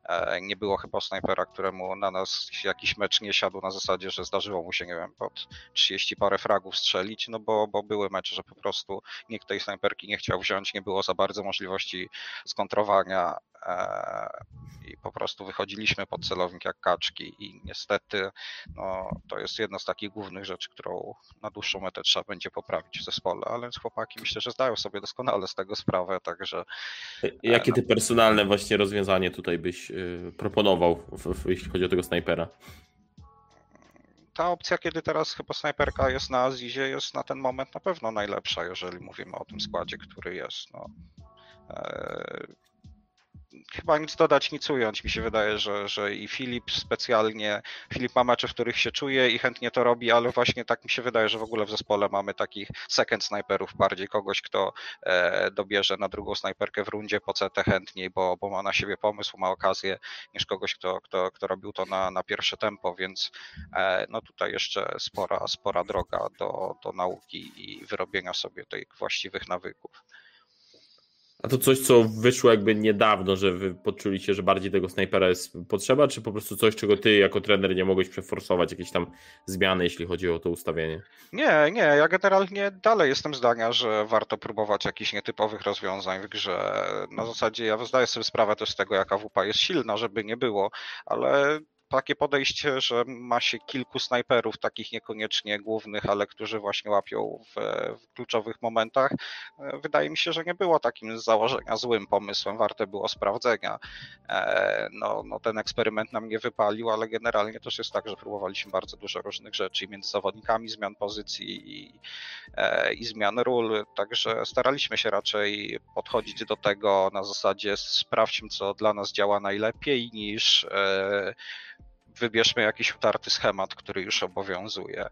Speaker 2: E, nie było chyba snajpera, któremu na nas jakiś mecz nie siadł na zasadzie, że zdarzyło mu się, nie wiem, pod 30 parę fragów strzelić, no bo, bo były mecze, że po prostu nikt tej snajperki nie chciał wziąć, nie było za bardzo możliwości skontrowania e, i po prostu wychodziliśmy pod celownik jak kaczki i niestety no, to jest jedna z takich głównych rzeczy, którą na dłuższą metę trzeba będzie poprawić w zespole, ale chłopaki myślę, że zdają sobie doskonale z tego sprawę, także...
Speaker 1: E, jakie ty personalne właśnie rozwiązanie tutaj byś y, proponował, jeśli chodzi o tego snajpera?
Speaker 2: ta opcja, kiedy teraz chyba snajperka jest na Azizie, jest na ten moment na pewno najlepsza, jeżeli mówimy o tym składzie, który jest. No. Chyba nic dodać, nic ująć. Mi się wydaje, że, że i Filip specjalnie, Filip ma mecze, w których się czuje i chętnie to robi, ale właśnie tak mi się wydaje, że w ogóle w zespole mamy takich second snajperów bardziej, kogoś, kto e, dobierze na drugą snajperkę w rundzie po CT chętniej, bo, bo ma na siebie pomysł, ma okazję, niż kogoś, kto, kto, kto robił to na, na pierwsze tempo, więc e, no tutaj jeszcze spora, spora droga do, do nauki i wyrobienia sobie tych właściwych nawyków.
Speaker 1: A to coś, co wyszło jakby niedawno, że wy poczuliście, że bardziej tego snajpera jest potrzeba, czy po prostu coś, czego ty jako trener nie mogłeś przeforsować, jakieś tam zmiany, jeśli chodzi o to ustawienie?
Speaker 2: Nie, nie, ja generalnie dalej jestem zdania, że warto próbować jakichś nietypowych rozwiązań w grze. Na zasadzie ja zdaję sobie sprawę też z tego, jaka WP jest silna, żeby nie było, ale takie podejście, że ma się kilku snajperów, takich niekoniecznie głównych, ale którzy właśnie łapią w, w, kluczowych momentach, e, wydaje mi się, że nie było takim z założenia złym pomysłem, warte było sprawdzenia. E, no, no ten eksperyment nam nie wypalił, ale generalnie też jest tak, że próbowaliśmy bardzo dużo różnych rzeczy między zawodnikami, zmian pozycji i, e, i zmian ról, także staraliśmy się raczej podchodzić do tego na zasadzie sprawdźmy, co dla nas działa najlepiej, niż wybierzmy jakiś utarty schemat, który już obowiązuje.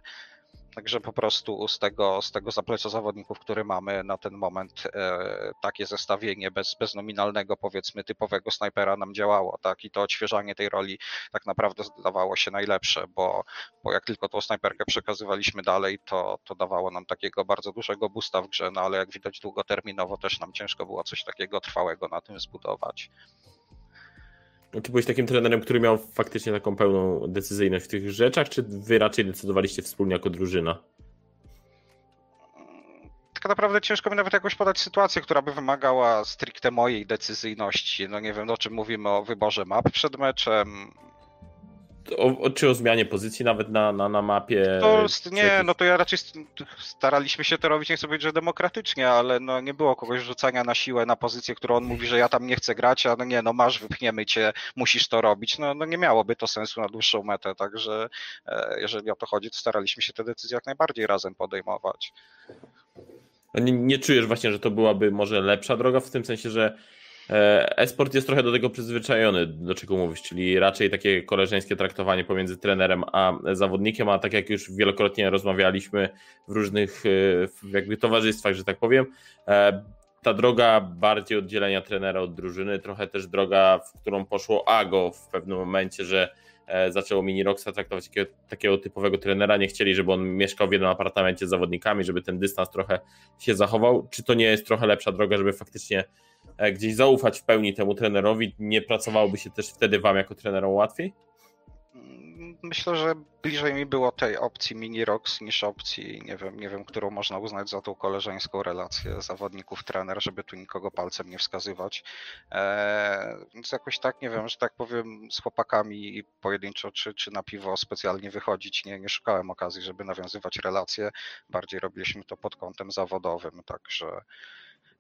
Speaker 2: Także po prostu z tego, z tego zaplecza zawodników, który mamy na ten moment, e, takie zestawienie bez, bez nominalnego, powiedzmy, typowego snajpera nam działało, tak? I to odświeżanie tej roli tak naprawdę zdawało się najlepsze, bo, bo jak tylko tą snajperkę przekazywaliśmy dalej, to, to dawało nam takiego bardzo dużego boosta w grze, no ale jak widać długoterminowo też nam ciężko było coś takiego trwałego na tym zbudować.
Speaker 1: Czy byłeś takim trenerem, który miał faktycznie taką pełną decyzyjność w tych rzeczach, czy wy raczej decydowaliście wspólnie jako drużyna?
Speaker 2: Tak naprawdę ciężko mi nawet jakoś podać sytuację, która by wymagała stricte mojej decyzyjności. No nie wiem, o czym mówimy, o wyborze map przed meczem,
Speaker 1: o, o, czy o zmianie pozycji nawet na, na, na mapie?
Speaker 2: To, nie, no to ja raczej staraliśmy się to robić, nie chcę powiedzieć, że demokratycznie, ale no nie było kogoś rzucania na siłę na pozycję, którą on mówi, że ja tam nie chcę grać, a no nie, no masz, wypchniemy cię, musisz to robić. No, no nie miałoby to sensu na dłuższą metę, także e, jeżeli o to chodzi, to staraliśmy się te decyzje jak najbardziej razem podejmować.
Speaker 1: Nie, nie czujesz właśnie, że to byłaby może lepsza droga w tym sensie, że esport jest trochę do tego przyzwyczajony, do czego mówisz, czyli raczej takie koleżeńskie traktowanie pomiędzy trenerem a zawodnikiem, a tak jak już wielokrotnie rozmawialiśmy w różnych e, jakby towarzystwach, że tak powiem, e, ta droga bardziej oddzielenia trenera od drużyny, trochę też droga, w którą poszło Ago w pewnym momencie, że zaczęło Mini Roxa traktować takiego, takiego, typowego trenera, nie chcieli, żeby on mieszkał w jednym apartamencie z zawodnikami, żeby ten dystans trochę się zachował. Czy to nie jest trochę lepsza droga, żeby faktycznie E, gdzieś zaufać w pełni temu trenerowi, nie pracowałoby się też wtedy wam jako trenerom łatwiej?
Speaker 2: myślę, że bliżej mi było tej opcji mini rocks niż opcji, nie wiem, nie wiem, którą można uznać za tą koleżeńską relację zawodników trener, żeby tu nikogo palcem nie wskazywać. Eee, więc jakoś tak, nie wiem, że tak powiem, z chłopakami pojedynczo czy, czy na piwo specjalnie wychodzić, nie, nie szukałem okazji, żeby nawiązywać relacje. Bardziej robiliśmy to pod kątem zawodowym, także.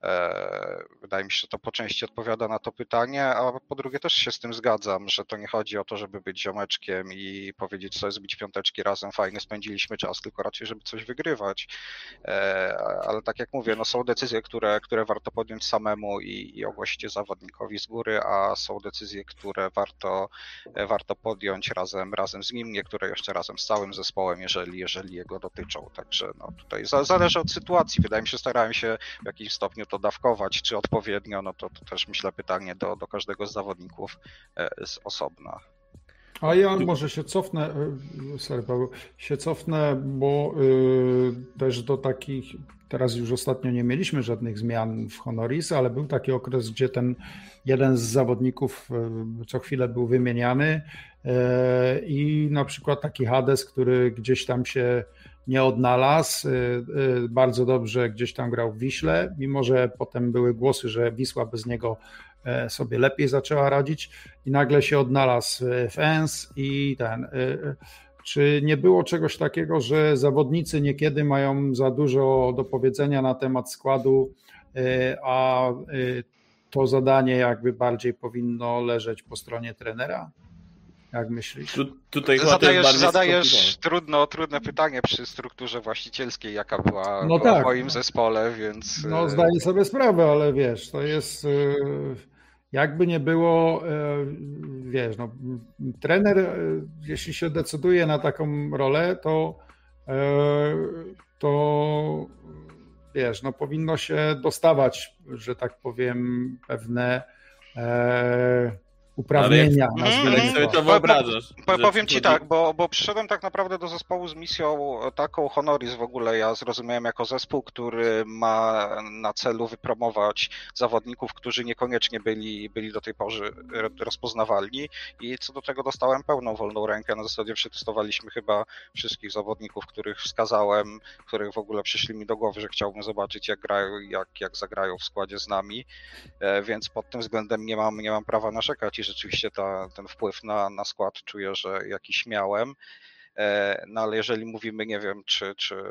Speaker 2: E, wydaje mi się, że to po części odpowiada na to pytanie, a po drugie też się z tym zgadzam, że to nie chodzi o to, żeby być ziomeczkiem i powiedzieć sobie, zbić piąteczki razem, fajnie spędziliśmy czas, tylko raczej, żeby coś wygrywać. E, ale tak jak mówię, no są decyzje, które, które warto podjąć samemu i, i ogłosić zawodnikowi z góry, a są decyzje, które warto, e, warto podjąć razem, razem z nim, niektóre jeszcze razem z całym zespołem, jeżeli, jeżeli jego dotyczą. Także no tutaj zależy od sytuacji. Wydaje mi się, starałem się w jakimś stopniu to dawkować, czy odpowiednio, no to, to też myślę pytanie do, do każdego z zawodników e, z osobna.
Speaker 3: A ja może się cofnę, e, sorry Paweł, się cofnę, bo y, też do takich, teraz już ostatnio nie mieliśmy żadnych zmian w Honoris, ale był taki okres, gdzie ten jeden z zawodników co chwilę był wymieniany i na przykład taki Hades, który gdzieś tam się nie odnalazł. Y, y, bardzo dobrze gdzieś tam grał w Wiśle, mimo że potem były głosy, że Wisła bez niego e, sobie lepiej zaczęła radzić i nagle się odnalazł w ENS i ten. Y, czy nie było czegoś takiego, że zawodnicy niekiedy mają za dużo do powiedzenia na temat składu, a to zadanie jakby bardziej powinno leżeć po stronie trenera? Jak myślisz? Tu,
Speaker 2: tutaj zadajesz, zadajesz trudno, trudne pytanie przy strukturze właścicielskiej, jaka była no tak. w moim zespole, więc.
Speaker 3: No, e, zdaję sobie sprawę, ale wiesz, to jest. E, jakby nie było, e, wiesz, no, trener, jeśli się decyduje na taką rolę, to, to wiesz, no, powinno się dostawać, że tak powiem, pewne uprawnienia.
Speaker 1: Ale jak sobie to wyobrażasz?
Speaker 2: Po, powiem ci tak, bo, bo przyszedłem tak naprawdę do zespołu z misją taką Honoris w ogóle. Ja zrozumiałem jako zespół, który ma na celu wypromować zawodników, którzy niekoniecznie byli, byli do tej pory rozpoznawalni i co do tego dostałem pełną wolną rękę. Na zasadzie przetestowaliśmy chyba wszystkich zawodników, których wskazałem, których w ogóle przyszli mi do głowy, że chciałbym zobaczyć jak grają, jak, jak zagrają w składzie z nami, e, więc pod tym względem nie mam, nie mam prawa narzekać rzeczywiście ta, ten wpływ na, na skład czuję, że jakiś miałem. E, no ale jeżeli mówimy, nie wiem, czy, czy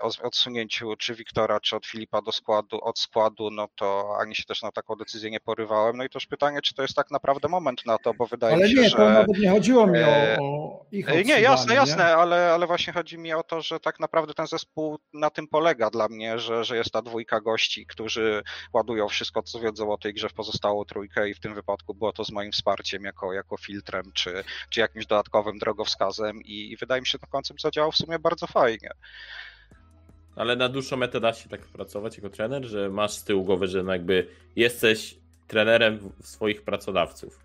Speaker 2: o odsunięciu czy Wiktora, czy od Filipa do składu, od składu, no to ani się też na taką decyzję nie porywałem. No i też pytanie, czy to jest tak naprawdę moment na to, bo wydaje
Speaker 3: ale
Speaker 2: mi się,
Speaker 3: nie,
Speaker 2: że...
Speaker 3: Ale nie, to nawet nie chodziło mi o, e, o ich
Speaker 2: Nie, jasne, jasne, nie? Ale, ale właśnie chodzi mi o to, że tak naprawdę ten zespół na tym polega dla mnie, że, że jest ta dwójka gości, którzy ładują wszystko, co wiedzą o tej grze w pozostałą trójkę i w tym wypadku było to z moim wsparciem jako, jako filtrem, czy, czy jakimś dodatkowym drogowskazem i, i wydaje mi się, że ten koncept zadziałał w sumie bardzo fajnie.
Speaker 1: Ale na dłuższą metę da się tak pracować jako trener, że masz z tyłu głowy, że no jakby jesteś trenerem swoich pracodawców.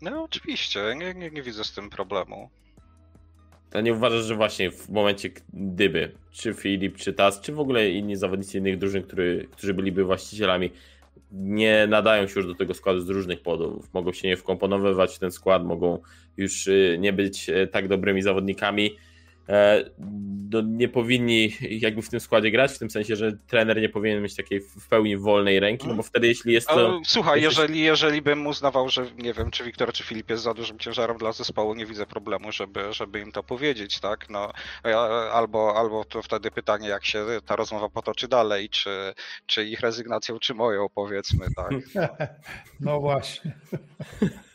Speaker 2: No oczywiście, nie, nie, nie widzę z tym problemu.
Speaker 1: To nie uważasz, że właśnie w momencie gdyby, czy Filip, czy Tas, czy w ogóle inni zawodnicy innych drużyn, który, którzy byliby właścicielami, nie nadają się już do tego składu z różnych powodów. Mogą się nie wkomponowywać w ten skład, mogą już y, nie być y, tak dobrymi zawodnikami, no, nie powinni jakby w tym składzie grać, w tym sensie, że trener nie powinien mieć takiej w pełni wolnej ręki, no bo wtedy jeśli jest to...
Speaker 2: Słuchaj, jesteś... jeżeli, jeżeli bym uznawał, że nie wiem, czy Wiktor, czy Filip jest za dużym ciężarem dla zespołu, nie widzę problemu, żeby, żeby im to powiedzieć, tak? No, albo, albo to wtedy pytanie, jak się ta rozmowa potoczy dalej, czy, czy ich rezygnacją, czy moją, powiedzmy, tak? [LAUGHS]
Speaker 3: No właśnie. [LAUGHS]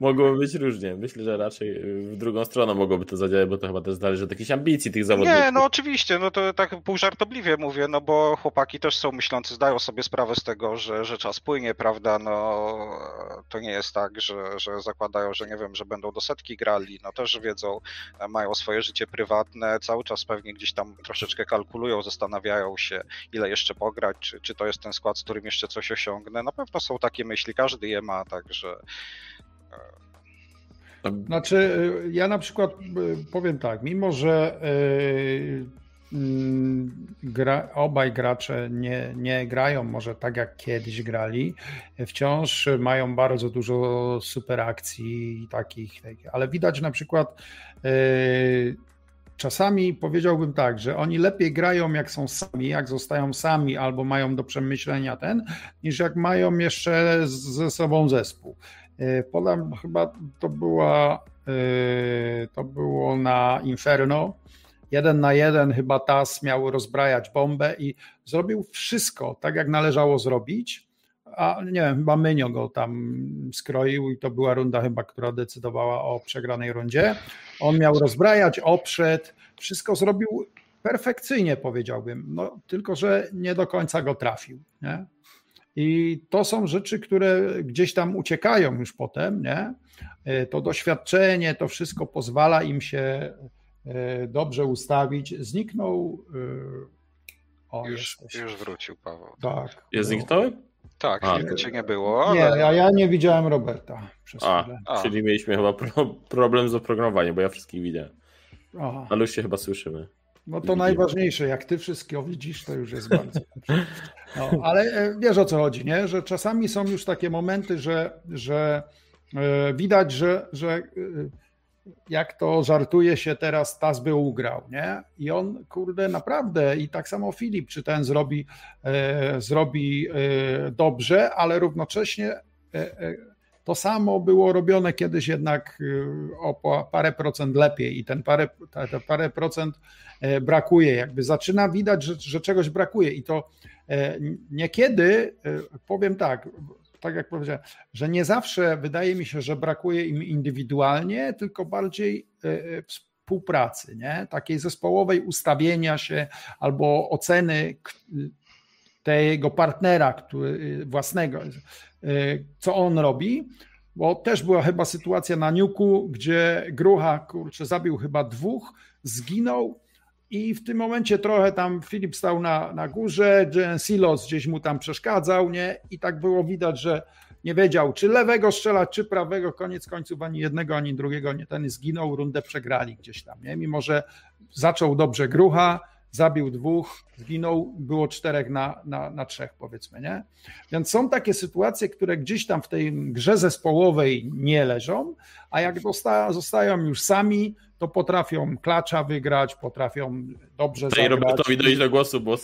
Speaker 1: mogłoby być różnie. Myślę, że raczej w drugą stronę mogłoby to zadziałać, bo to chyba też zależy od jakichś ambicji tych zawodników.
Speaker 2: Nie, no oczywiście, no to tak pół żartobliwie mówię, no bo chłopaki też są myślący, zdają sobie sprawę z tego, że, że czas płynie, prawda, no to nie jest tak, że, że zakładają, że nie wiem, że będą do setki grali, no też wiedzą, mają swoje życie prywatne, cały czas pewnie gdzieś tam troszeczkę kalkulują, zastanawiają się, ile jeszcze pograć, czy, czy to jest ten skład, z którym jeszcze coś osiągnę. Na pewno są takie myśli, każdy je ma, także
Speaker 3: znaczy, y, ja na przykład y, powiem tak, mimo że y, mm, gra, obaj gracze nie, nie grają może tak jak kiedyś grali, wciąż mają bardzo dużo super akcji i takich, ale widać na przykład czasami powiedziałbym tak, że oni lepiej grają jak są sami, jak zostają sami albo mają do przemyślenia ten, niż jak mają jeszcze ze sobą zespół. Yy, podam chyba to była yy, to było na Inferno, jeden na jeden chyba TAS miał rozbrajać bombę i zrobił wszystko tak, jak należało zrobić, a nie wiem, chyba Mynio go tam skroił i to była runda chyba, która decydowała o przegranej rundzie. On miał rozbrajać, oprzed, wszystko zrobił perfekcyjnie powiedziałbym, no tylko, że nie do końca go trafił, nie? I to są rzeczy, które gdzieś tam uciekają już potem, nie? To doświadczenie, to wszystko pozwala im się E, dobrze ustawić. Zniknął.
Speaker 2: E, o, już, już wrócił Paweł.
Speaker 1: Tak. Jest zniknąłem?
Speaker 2: Tak, chwilkę cię nie było. Ale...
Speaker 3: Nie, ja, ja nie widziałem Roberta.
Speaker 1: Przez A, A, czyli mieliśmy chyba problem z oprogramowaniem, bo ja wszystkich widzę. Aha. Ale już się chyba słyszymy.
Speaker 3: No to najważniejsze, jak ty wszystkiego widzisz, to już jest bardzo dobrze. No, ale e, wiesz o co chodzi, nie? że czasami są już takie momenty, że, że widać, że, że jak to żartuje się teraz, Tas by ugrał, nie? I on, kurde, naprawdę, i tak samo Filip, czy ten zrobi, e, zrobi e, dobrze, ale równocześnie e, e to samo było robione kiedyś jednak e, o parę procent lepiej i ten parę, te parę procent e, brakuje, jakby zaczyna widać, że, że czegoś brakuje i to niekiedy, powiem tak, tak jak powiedziałem, że nie zawsze wydaje mi się, że brakuje im indywidualnie, tylko bardziej e, e, współpracy, nie? takiej zespołowej ustawienia się albo oceny tego partnera który, własnego, e, co on robi, bo też była chyba sytuacja na Niuku, gdzie Grucha, kurczę, zabił chyba dwóch, zginął, i w tym momencie trochę tam Filip stał na, na górze, Silos gdzieś mu tam przeszkadzał, nie? I tak było widać, że nie wiedział, czy lewego strzelać, czy prawego. Koniec końców ani jednego, ani drugiego nie ten zginął, rundę przegrali gdzieś tam, nie? Mimo, że zaczął dobrze grucha, zabił dwóch, zginął, było czterech na, na, na trzech, powiedzmy, nie? Więc są takie sytuacje, które gdzieś tam w tej grze zespołowej nie leżą, a jak zostają już sami, to potrafią klacza wygrać, potrafią dobrze Daj zagrać.
Speaker 1: Robertowi dojść do głosu, bo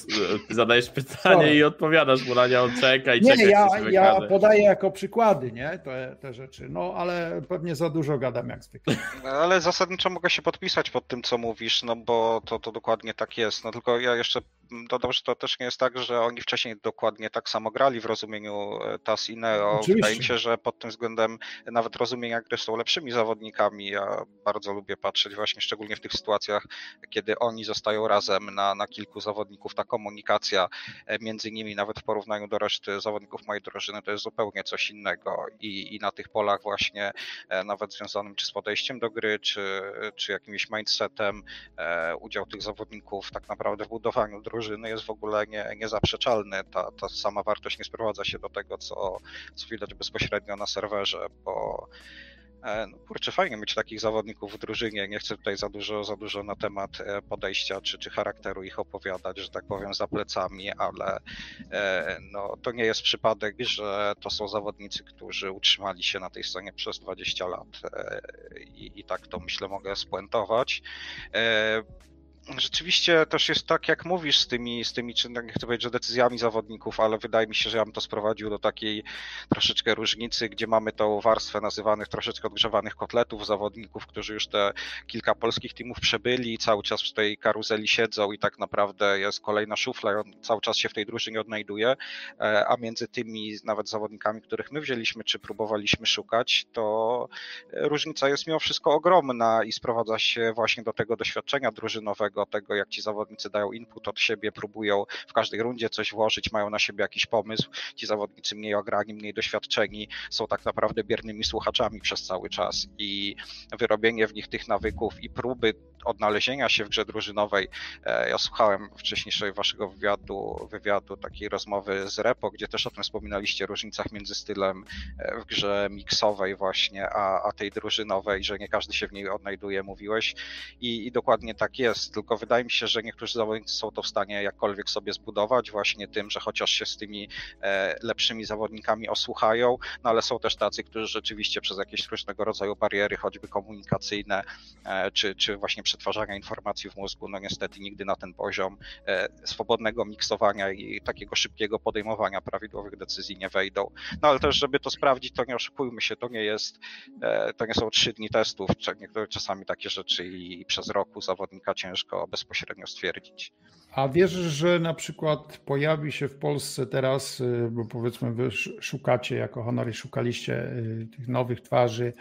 Speaker 1: zadajesz pytanie i odpowiadasz mu na nie, on czeka i
Speaker 3: nie,
Speaker 1: czeka.
Speaker 3: Nie, ja, ja podaję jako przykłady nie, te, te rzeczy, no ale pewnie za dużo gadam jak zwykle.
Speaker 2: No, ale zasadniczo mogę się podpisać pod tym, co mówisz, no bo to, to dokładnie tak jest. No tylko ja jeszcze dodam, że to też nie jest tak, że oni wcześniej dokładnie tak samo grali w rozumieniu e, TAS i Neo. Oczywiście. Wydaje mi się, że pod tym względem nawet rozumienia gry są lepszymi zawodnikami. Ja bardzo lubię patrzeć właśnie szczególnie w tych sytuacjach, kiedy oni zostają razem na, na kilku zawodników. Ta komunikacja e, między nimi, nawet w porównaniu do reszty zawodników mojej drużyny, to jest zupełnie coś innego. I, i na tych polach właśnie, e, nawet związanym czy z podejściem do gry, czy, czy jakimś mindsetem, udział tych zawodników tak naprawdę w budowaniu drużyny drużyny jest w ogóle nie, niezaprzeczalny. Ta, ta sama wartość nie sprowadza się do tego, co, co widać bezpośrednio na serwerze, bo e, no kurczę, fajnie mieć takich zawodników w drużynie. Nie chcę tutaj za dużo, za dużo na temat e, podejścia czy, czy charakteru ich opowiadać, że tak powiem, za plecami, ale e, no, to nie jest przypadek, że to są zawodnicy, którzy utrzymali się na tej scenie przez 20 lat i, i tak to myślę mogę spuentować rzeczywiście też jest tak, jak mówisz z tymi, z tymi czy nie chcę powiedzieć, że decyzjami zawodników, ale wydaje mi się, że ja bym to sprowadził do takiej troszeczkę różnicy, gdzie mamy tą warstwę nazywanych troszeczkę odgrzewanych kotletów zawodników, którzy już te kilka polskich teamów przebyli cały czas w tej karuzeli siedzą i tak naprawdę jest kolejna szufla i on cały czas się w tej drużynie odnajduje, e, a między tymi nawet zawodnikami, których my wzięliśmy, czy próbowaliśmy szukać, to różnica jest mimo wszystko ogromna i sprowadza się właśnie do tego doświadczenia drużynowego, tego, tego, jak ci zawodnicy dają input od siebie, próbują w każdej rundzie coś włożyć, mają na siebie jakiś pomysł. Ci zawodnicy mniej ograni, mniej doświadczeni są tak naprawdę biernymi słuchaczami przez cały czas i wyrobienie w nich tych nawyków i próby odnalezienia się w grze drużynowej. Ja słuchałem wcześniejszej waszego wywiadu, wywiadu takiej rozmowy z Repo, gdzie też o tym wspominaliście, różnicach między stylem w grze miksowej właśnie, a, a tej drużynowej, że nie każdy się w niej odnajduje, mówiłeś i, i dokładnie tak jest, tylko wydaje mi się, że niektórzy zawodnicy są to w stanie jakkolwiek sobie zbudować właśnie tym, że chociaż się z tymi lepszymi zawodnikami osłuchają, no ale są też tacy, którzy rzeczywiście przez jakieś różnego rodzaju bariery, choćby komunikacyjne, e, czy, czy właśnie przetwarzania informacji w mózgu, no niestety nigdy na ten poziom e, swobodnego miksowania i takiego szybkiego podejmowania prawidłowych decyzji nie wejdą. No ale też, żeby to sprawdzić, to nie oszukujmy się, to nie jest, e, to nie są trzy dni testów, czasami takie rzeczy i przez roku zawodnika ciężko bezpośrednio stwierdzić.
Speaker 3: A wierzysz, że na przykład pojawi się w Polsce teraz, y, bo powiedzmy wy szukacie jako Honory, szukaliście y, tych nowych twarzy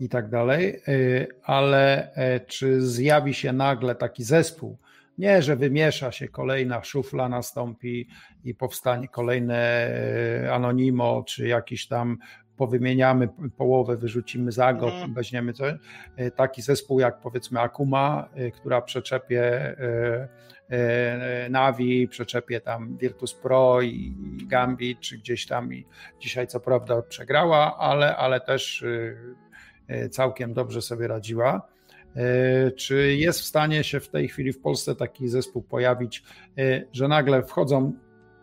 Speaker 3: i tak dalej, y, ale e, czy zjawi się nagle taki zespół, nie, że wymiesza się kolejna szufla, nastąpi i powstanie kolejne e, anonimo, czy jakiś tam powymieniamy połowę, wyrzucimy zagot, mm. weźmiemy coś. E, taki zespół jak powiedzmy Akuma, która przeczepie Navi, przeczepie tam Virtus Pro i Gambit, czy gdzieś tam i dzisiaj co prawda przegrała, ale, ale też e, e, całkiem dobrze sobie radziła. Czy jest w stanie się w tej chwili w Polsce taki zespół pojawić, że nagle wchodzą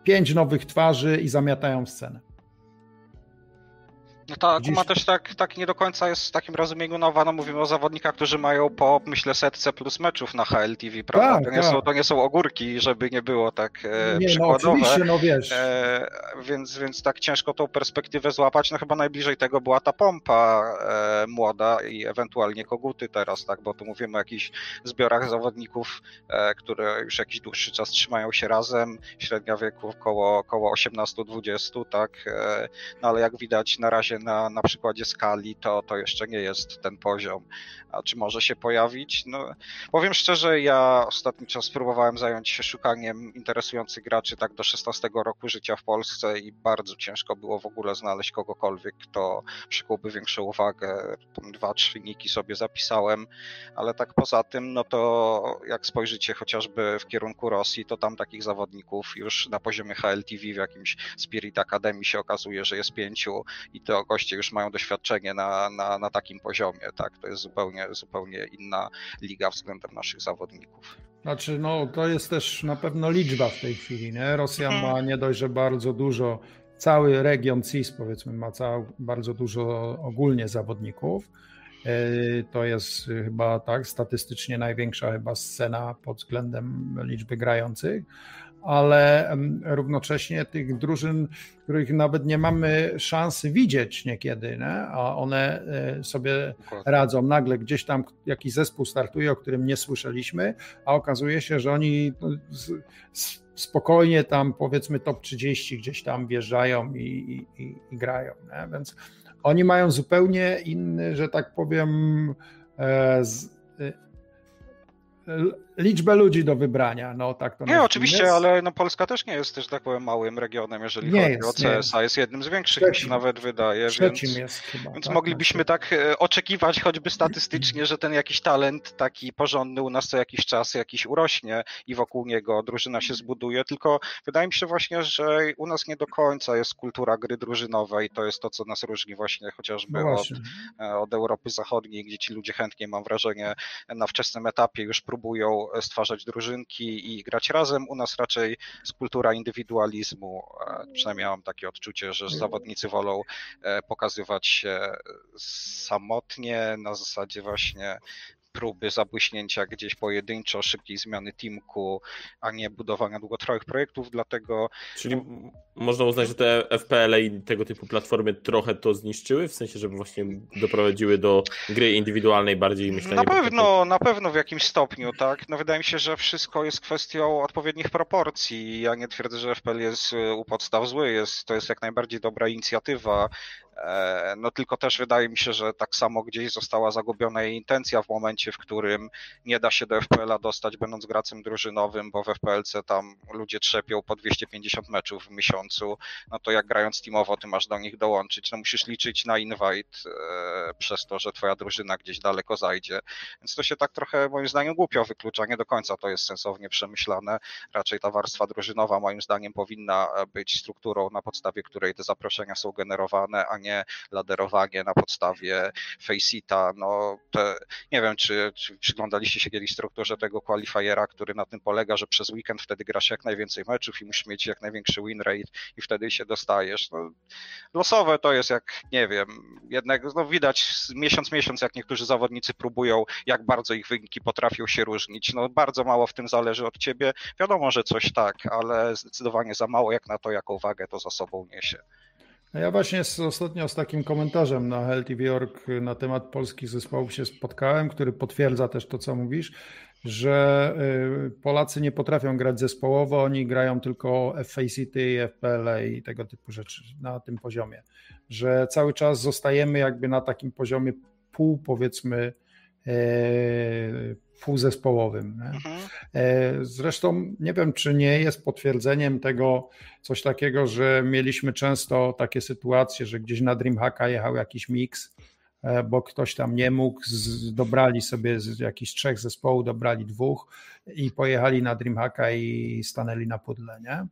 Speaker 3: pięć nowych twarzy i zamiatają scenę?
Speaker 2: No ta Akuma też tak, tak nie do końca jest w takim rozumieniu nowa. No mówimy o zawodnikach, którzy mają po, myślę, setce plus meczów na HLTV, prawda? Tak, to, nie tak. są, to nie są ogórki, żeby nie było tak e, nie, no, przykładowe. No, oczywiście, no wiesz. E, więc, więc tak ciężko tą perspektywę złapać. No chyba najbliżej tego była ta pompa e, młoda i ewentualnie koguty teraz, tak? Bo tu mówimy o jakichś zbiorach zawodników, e, które już jakiś dłuższy czas trzymają się razem. Średnia wieku około, około 18-20, tak? E, no ale jak widać na razie na, na przykładzie skali, to, to jeszcze nie jest ten poziom. A czy może się pojawić? No, powiem szczerze, ja ostatni czas spróbowałem zająć się szukaniem interesujących graczy tak do 16 roku życia w Polsce i bardzo ciężko było w ogóle znaleźć kogokolwiek, kto przykułby większą uwagę. Dwa, trzy niki sobie zapisałem, ale tak poza tym, no to jak spojrzycie chociażby w kierunku Rosji, to tam takich zawodników już na poziomie HLTV w jakimś Spirit Academy się okazuje, że jest pięciu i to goście już mają doświadczenie na, na, na takim poziomie, tak? To jest zupełnie, zupełnie inna liga względem naszych zawodników.
Speaker 3: Znaczy, no to jest też na pewno liczba w tej chwili, nie? Rosja mhm. ma nie dość, że bardzo dużo, cały region CIS powiedzmy ma cał, bardzo dużo ogólnie zawodników. E, to jest chyba tak statystycznie największa chyba scena pod względem liczby grających ale równocześnie tych drużyn, których nawet nie mamy szansy widzieć niekiedy, nie? a one e, sobie radzą. Nagle gdzieś tam jakiś zespół startuje, o którym nie słyszeliśmy, a okazuje się, że oni no, spokojnie tam powiedzmy top 30 gdzieś tam wjeżdżają i, i, i, grają. Nie? Więc oni mają zupełnie inny, że tak powiem, e, z, liczbę ludzi do wybrania. No, tak to
Speaker 2: nie, oczywiście, jest. ale no, Polska też nie jest też tak powiem małym regionem, jeżeli nie chodzi jest, o CSA. Jest. jednym z większych, Trzecim. mi się nawet wydaje. Trzecim więc, jest chyba. Więc tak, moglibyśmy tak. tak e, oczekiwać choćby statystycznie, że ten jakiś talent taki porządny u nas co jakiś czas jakiś urośnie i wokół niego drużyna się zbuduje, tylko wydaje mi się właśnie, że u nas nie do końca jest kultura gry drużynowej. To jest to, co nas różni właśnie chociażby no od, e, od Europy Zachodniej, gdzie ci ludzie chętnie, mam wrażenie, na wczesnym etapie już próbują stwarzać drużynki i grać razem. U nas raczej jest kultura indywidualizmu. Przynajmniej mam takie odczucie, że zawodnicy wolą e, pokazywać się samotnie, na zasadzie właśnie próby zabłyśnięcia gdzieś pojedynczo, szybkiej zmiany teamku, a nie budowania długotrwałych projektów, dlatego...
Speaker 1: Czyli można uznać, że te FPL i tego typu platformy trochę to zniszczyły, w sensie, żeby właśnie doprowadziły do gry indywidualnej bardziej myślenia?
Speaker 2: Na pewno, na pewno w jakimś stopniu, tak. No wydaje mi się, że wszystko jest kwestią odpowiednich proporcji. Ja nie twierdzę, że FPL jest u podstaw zły, jest, to jest jak najbardziej dobra inicjatywa, no tylko też wydaje mi się, że tak samo gdzieś została zagubiona jej intencja w momencie, w którym nie da się do FPL-a dostać, będąc gracem drużynowym, bo w FPLC tam ludzie trzepią po 250 meczów w miesiącu, no to jak grając teamowo, ty masz do nich dołączyć, no musisz liczyć na invite e, przez to, że twoja drużyna gdzieś daleko zajdzie. Więc to się tak trochę moim zdaniem głupio wyklucza, nie do końca to jest sensownie przemyślane. Raczej ta warstwa drużynowa moim zdaniem powinna być strukturą, na podstawie której te zaproszenia są generowane, a nie laderowanie na podstawie Faceita. No, nie wiem, czy, czy przyglądaliście się kiedyś strukturze tego qualifiera, który na tym polega, że przez weekend wtedy grasz jak najwięcej meczów i musisz mieć jak największy win rate i wtedy się dostajesz. No, losowe to jest jak, nie wiem, jednak no widać miesiąc miesiąc, jak niektórzy zawodnicy próbują, jak bardzo ich wyniki potrafią się różnić. No bardzo mało w tym zależy od ciebie. Wiadomo, że coś tak, ale zdecydowanie za mało jak na to, jaką wagę to za sobą niesie.
Speaker 3: Ja właśnie z, ostatnio z takim komentarzem na HLTV Org na temat polskich zespołów się spotkałem, który potwierdza też to, co mówisz, że y, Polacy nie potrafią grać zespołowo, oni grają tylko FACT, FPL i tego typu rzeczy na tym poziomie, że cały czas zostajemy jakby na takim poziomie pół powiedzmy e, półzespołowym. Mhm. E, zresztą nie wiem, czy nie jest potwierdzeniem tego coś takiego, że mieliśmy często takie sytuacje, że gdzieś na Dreamhacka jechał jakiś miks, e, bo ktoś tam nie mógł, dobrali sobie z jakichś trzech zespołów, dobrali dwóch i pojechali na Dreamhacka i stanęli na pudle, nie?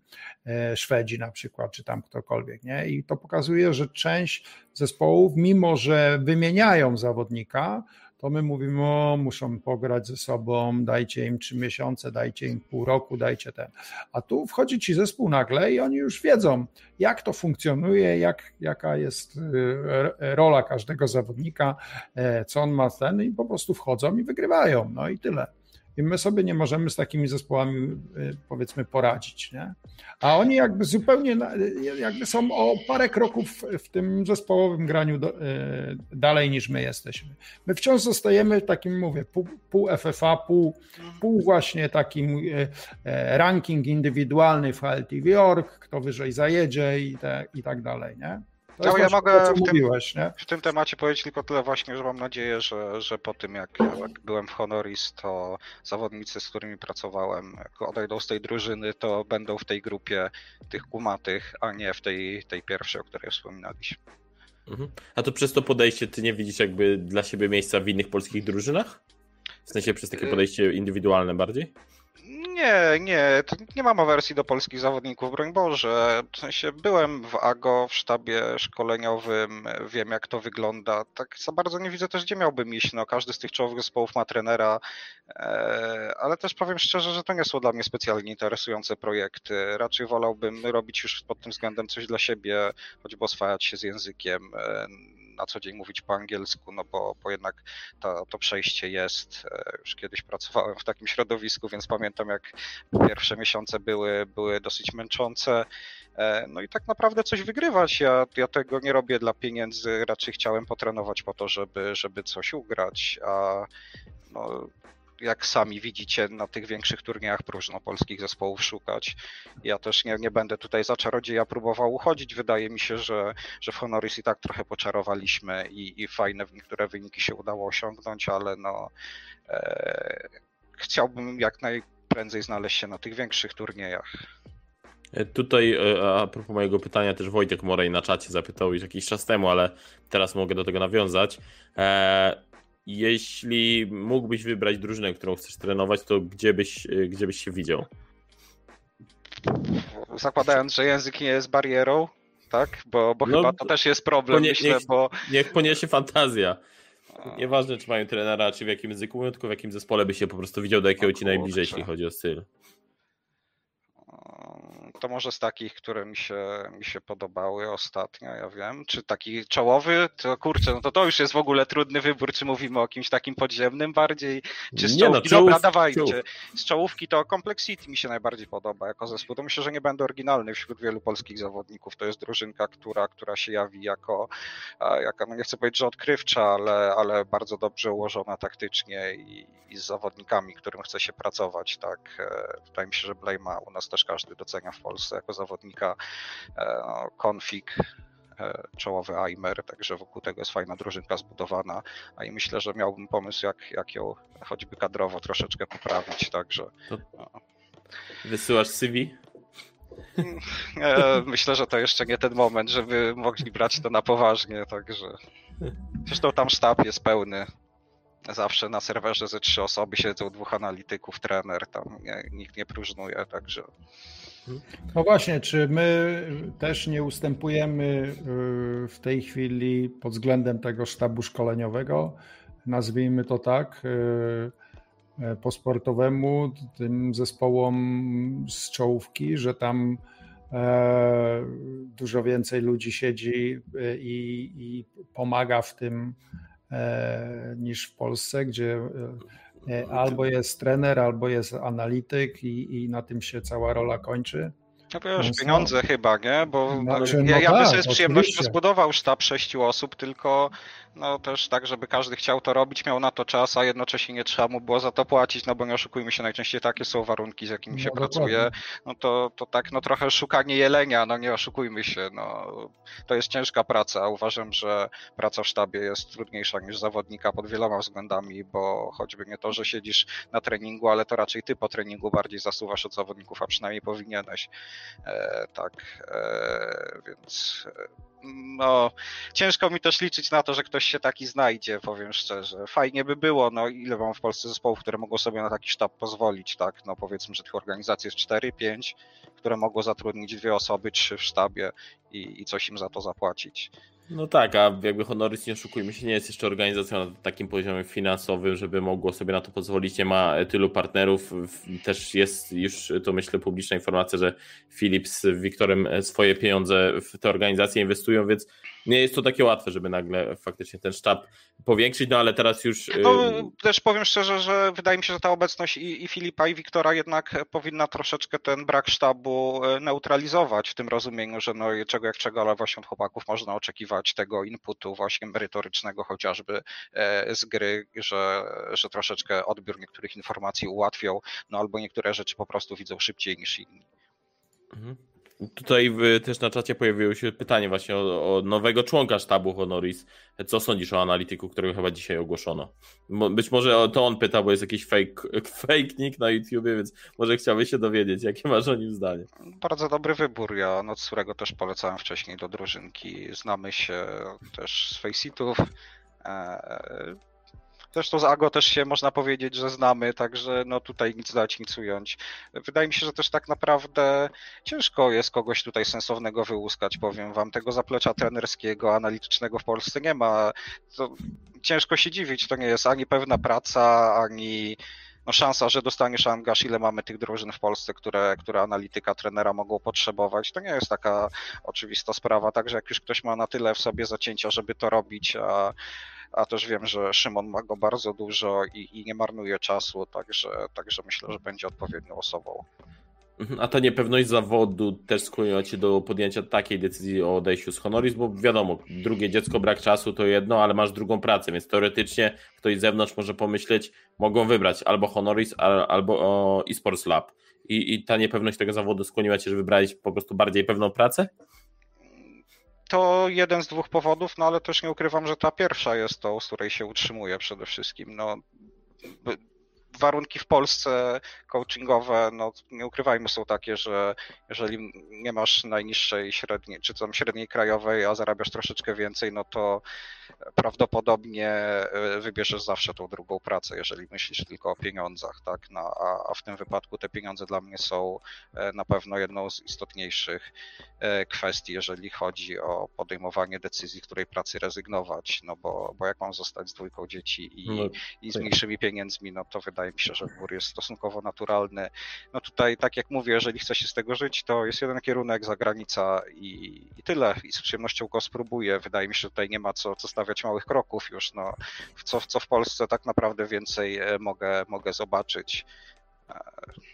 Speaker 3: E, Szwedzi na przykład, czy tam ktokolwiek, nie? I to pokazuje, że część zespołów, mimo że wymieniają zawodnika, to my mówimy, o, muszą pograć ze sobą, dajcie im trzy miesiące, dajcie im pół roku, dajcie ten. A tu wchodzi ci zespół nagle i oni już wiedzą, jak to funkcjonuje, jak, jaka jest y, rola każdego zawodnika, e, co on ma ten i po prostu wchodzą i wygrywają, no i tyle. I my sobie nie możemy z takimi zespołami y, powiedzmy poradzić. Nie? A oni jakby zupełnie jakby są o parę kroków w tym zespołowym graniu do, y, dalej niż my jesteśmy. My wciąż zostajemy takim, mówię, pół, pół FFA, pół, pół właśnie takim y, ranking indywidualny w HLTV.org, kto wyżej zajedzie i, te, i tak dalej. Nie?
Speaker 2: No, ja mogę w, tym, mówiłeś, w, tym, temacie powiedzieć tylko tyle właśnie, że mam nadzieję, że, że po tym jak, jak byłem w Honoris, to zawodnicy, z którymi pracowałem, jak odejdą z tej drużyny, to będą w tej grupie tych kumatych, a nie w tej, tej pierwszej, o której wspominaliśmy.
Speaker 1: Mhm. A to przez to podejście ty nie widzisz jakby dla siebie miejsca w innych polskich drużynach? W sensie przez takie y- podejście indywidualne bardziej?
Speaker 2: Nie, nie, nie mam awersji do polskich zawodników, broń Boże. W sensie byłem w AGO, w sztabie szkoleniowym, wiem jak to wygląda. Tak za bardzo nie widzę też, gdzie miałbym iść. No, każdy z tych czołowych zespołów ma trenera, e, ale też powiem szczerze, że to nie są dla mnie specjalnie interesujące projekty. Raczej wolałbym robić już pod tym względem coś dla siebie, choćby oswajać się z językiem e, na co dzień mówić po angielsku, no bo, bo jednak to, to przejście jest. E, już kiedyś pracowałem w takim środowisku, więc pamiętam, jak pierwsze miesiące były, były dosyć męczące. E, no i tak naprawdę coś wygrywać. Ja, ja tego nie robię dla pieniędzy, raczej chciałem potrenować po to, żeby, żeby coś ugrać, a no, jak sami widzicie, na tych większych turniejach próżno polskich zespołów szukać. Ja też nie, nie będę tutaj za czarodzieja próbował uchodzić. Wydaje mi się, że, że w Honoris i tak trochę poczarowaliśmy i, i fajne niektóre wyniki się udało osiągnąć, ale no e, chciałbym jak najprędzej znaleźć się na tych większych turniejach.
Speaker 1: E, tutaj e, a propos mojego pytania też Wojtek Morej na czacie zapytał już jakiś czas temu, ale teraz mogę do tego nawiązać. E, jeśli mógłbyś wybrać drużynę, którą chcesz trenować, to gdzie byś, y, gdzie byś się widział?
Speaker 2: Zakładając, że język nie jest barierą, tak? Bo, bo no, chyba to też jest problem, ponie, myślę,
Speaker 1: niech,
Speaker 2: bo...
Speaker 1: Niech poniesie fantazja. Nieważne, czy mają trenera, czy w jakim języku mówią, tylko w jakim zespole byś się po prostu widział, do jakiego ci najbliżej, jeśli chodzi o styl
Speaker 2: to może z takich, które mi się, mi się podobały ostatnio, ja wiem. Czy taki czołowy, to kurczę, no to to już jest w ogóle trudny wybór, czy mówimy o kimś takim podziemnym bardziej, czy z no, czołówki. No, czołów, Dobra, dawajcie. Czołów. Z czołówki to Complexity mi się najbardziej podoba jako zespół. To myślę, że nie będę oryginalny wśród wielu polskich zawodników. To jest drużynka, która, która się jawi jako, jako no nie chcę powiedzieć, że odkrywcza, ale, ale bardzo dobrze ułożona taktycznie i, i z zawodnikami, którym chce się pracować. Tak, e, wydaje mi się, że u nas też każdy docenia w Polsce jako zawodnika. E, no, config czołowy Aimer, także wokół tego jest fajna drużynka zbudowana, a i myślę, że miałbym pomysł, jak, jak ją choćby kadrowo troszeczkę poprawić, także... No.
Speaker 1: Wysyłasz CV?
Speaker 2: Myślę, że to jeszcze nie ten moment, żeby mogli brać to na poważnie, także. Zresztą tam sztab jest pełny. Zawsze na serwerze ze trzy osoby siedzą, dwóch analityków, trener, tam nie, nikt nie próżnuje, także.
Speaker 3: No właśnie, czy my też nie ustępujemy y, w tej chwili pod względem tego sztabu szkoleniowego, nazwijmy to tak, y, E, po sportowemu, tym zespołom z czołówki, że tam e, dużo więcej ludzi siedzi e, i, i pomaga w tym niż w Polsce, gdzie albo jest trener, albo jest analityk i, i na tym się cała rola kończy.
Speaker 2: No wiesz, pieniądze chyba, nie? Bo znaczy, no ja, ja bym tak, sobie z przyjemnością zbudował sztab sześciu osób, tylko no też tak, żeby każdy chciał to robić, miał na to czas, a jednocześnie nie trzeba mu było za to płacić, no bo nie oszukujmy się, najczęściej takie są warunki, z jakimi się no, pracuje. No to, to tak, no trochę szukanie jelenia, no nie oszukujmy się, no to jest ciężka praca. Uważam, że praca w sztabie jest trudniejsza niż zawodnika pod wieloma względami, bo choćby nie to, że siedzisz na treningu, ale to raczej ty po treningu bardziej zasuwasz od zawodników, a przynajmniej powinieneś. E, tak, e, więc e, no, ciężko mi też liczyć na to, że ktoś się taki znajdzie, powiem szczerze. Fajnie by było, no ile mam w Polsce zespołów, które mogą sobie na taki sztab pozwolić, tak? No powiedzmy, że tych organizacji jest 4, 5, które mogą zatrudnić dwie osoby, trzy w sztabie i, i coś im za to zapłacić.
Speaker 1: No tak, a jakby Honoris, nie oszukujmy się, nie jest jeszcze organizacją na takim poziomie finansowym, żeby mogło sobie na to pozwolić. Nie ma tylu partnerów. Też jest już, to myślę, publiczna informacja, że Philips z Wiktorem swoje pieniądze w tę organizację inwestują, więc nie jest to takie łatwe, żeby nagle faktycznie ten sztab powiększyć, no ale teraz już.
Speaker 2: No, też powiem szczerze, że wydaje mi się, że ta obecność i, i Filipa, i Wiktora jednak powinna troszeczkę ten brak sztabu e, neutralizować w tym rozumieniu, że no czego jak czego, ale właśnie od chłopaków można oczekiwać tego inputu właśnie merytorycznego chociażby e, z gry, że, że troszeczkę odbiór niektórych informacji ułatwią, no albo niektóre rzeczy po prostu widzą szybciej niż inni.
Speaker 1: Mhm. Tutaj też na czacie pojawiło się pytanie właśnie o, o, nowego członka sztabu Honoris. Co sądzisz o analityku, którego chyba dzisiaj ogłoszono? Być może to on pyta, bo jest jakiś fake, [LAUGHS] fake nick na YouTubie, więc może chciałbyś się dowiedzieć, jakie masz o nim zdanie.
Speaker 2: Bardzo dobry wybór. Ja Nocurego też polecałem wcześniej do drużynki. Znamy się też z faceitów. Zresztą z Ago też się można powiedzieć, że znamy, także no tutaj nic dać, nic ująć. Wydaje mi się, że też tak naprawdę ciężko jest kogoś tutaj sensownego wyłuskać, powiem wam. Tego zaplecza trenerskiego, analitycznego w Polsce nie ma. To ciężko się dziwić, to nie jest ani pewna praca, ani no szansa, że dostaniesz angaż, ile mamy tych drużyn w Polsce, które, które analityka trenera mogą potrzebować, to nie jest taka oczywista sprawa, także jak już ktoś ma na tyle w sobie zacięcia, żeby to robić, a a też wiem, że Szymon ma go bardzo dużo i, i nie marnuje czasu, także, także myślę, że będzie odpowiednią osobą.
Speaker 1: Mhm, a ta niepewność zawodu też skłoniła Cię do podjęcia takiej decyzji o odejściu z Honoris, bo wiadomo, drugie dziecko, brak czasu to jedno, ale masz drugą pracę, więc teoretycznie ktoś z zewnątrz może pomyśleć, mogą wybrać albo Honoris, albo eSports Lab. I, I ta niepewność tego zawodu skłoniła Cię, żeby wybrać po prostu bardziej pewną pracę?
Speaker 2: To jeden z dwóch powodów, no ale też nie ukrywam, że ta pierwsza jest tą, z której się utrzymuję przede wszystkim. No, warunki w Polsce coachingowe, no nie ukrywajmy, są takie, że jeżeli nie masz najniższej średniej, czy tam średniej krajowej, a zarabiasz troszeczkę więcej, no to prawdopodobnie e, wybierzesz zawsze tą drugą pracę, jeżeli myślisz tylko o pieniądzach, tak? No, a, a w tym wypadku te pieniądze dla mnie są e, na pewno jedną z istotniejszych e, kwestii, jeżeli chodzi o podejmowanie decyzji, której pracy rezygnować, no bo, bo jak mam zostać z dwójką dzieci i, no, i z mniejszymi pieniędzmi, no to wydaje mi się, że wybór jest stosunkowo naturalny. No tutaj, tak jak mówię, jeżeli chce się z tego żyć, to jest jeden kierunek, zagranica i, i tyle. I z przyjemnością go spróbuję. Wydaje mi się, że tutaj nie ma co, co stawiać małych kroków już. No, co, co w Polsce tak naprawdę więcej e, mogę, mogę zobaczyć.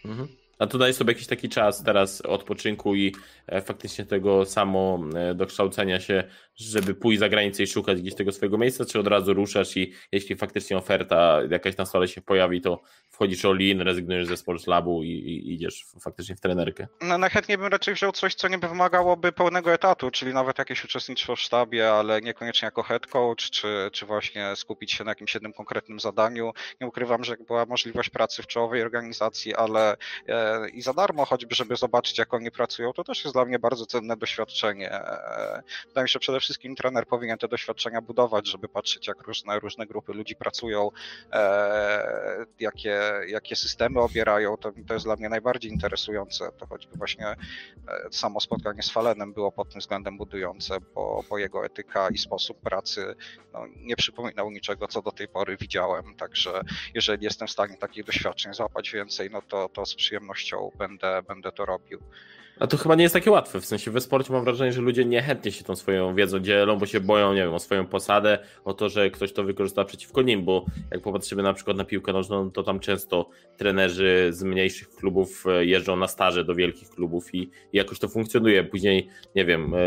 Speaker 1: Mhm. A tu daj sobie jakiś taki czas teraz odpoczynku i e, faktycznie tego samo e, dokształcenia się żeby pójść za granicę i szukać gdzieś tego swojego miejsca, czy od razu ruszasz i jeśli faktycznie oferta jakaś na stole się pojawi, to wchodzisz all-in, rezygnujesz ze Sports Labu i, i idziesz faktycznie w trenerkę?
Speaker 2: No najchętniej bym raczej wziął coś, co nie by wymagałoby pełnego etatu, czyli nawet jakieś uczestnictwo w sztabie, ale niekoniecznie jako head coach, czy, czy właśnie skupić się na jakimś jednym konkretnym zadaniu. Nie ukrywam, że była możliwość pracy w czołowej organizacji, ale e, i za darmo, choćby żeby zobaczyć, jak oni pracują, to też jest dla mnie bardzo cenne doświadczenie. E, wydaje mi się, przede wszystkim trener powinien te doświadczenia budować, żeby patrzeć, jak różne, różne grupy ludzi pracują, e, jakie, jakie systemy obierają. To, to jest dla mnie najbardziej interesujące. To choćby właśnie e, samo spotkanie z Falenem było pod tym względem budujące, bo, bo jego etyka i sposób pracy no, nie przypominał niczego, co do tej pory widziałem. Także jeżeli jestem w stanie takich doświadczeń złapać więcej, no to, to z przyjemnością będę, będę to robił.
Speaker 1: A to chyba nie jest takie łatwe, w sensie we sporcie mam wrażenie, że ludzie niechętnie się tą swoją wiedzą dzielą, bo się boją, nie wiem, o swoją posadę, o to, że ktoś to wykorzysta przeciwko nim, bo jak popatrzymy na przykład na piłkę nożną, to tam często trenerzy z mniejszych klubów e, jeżdżą na staże do wielkich klubów i, jakoś to funkcjonuje. Później, nie wiem, e,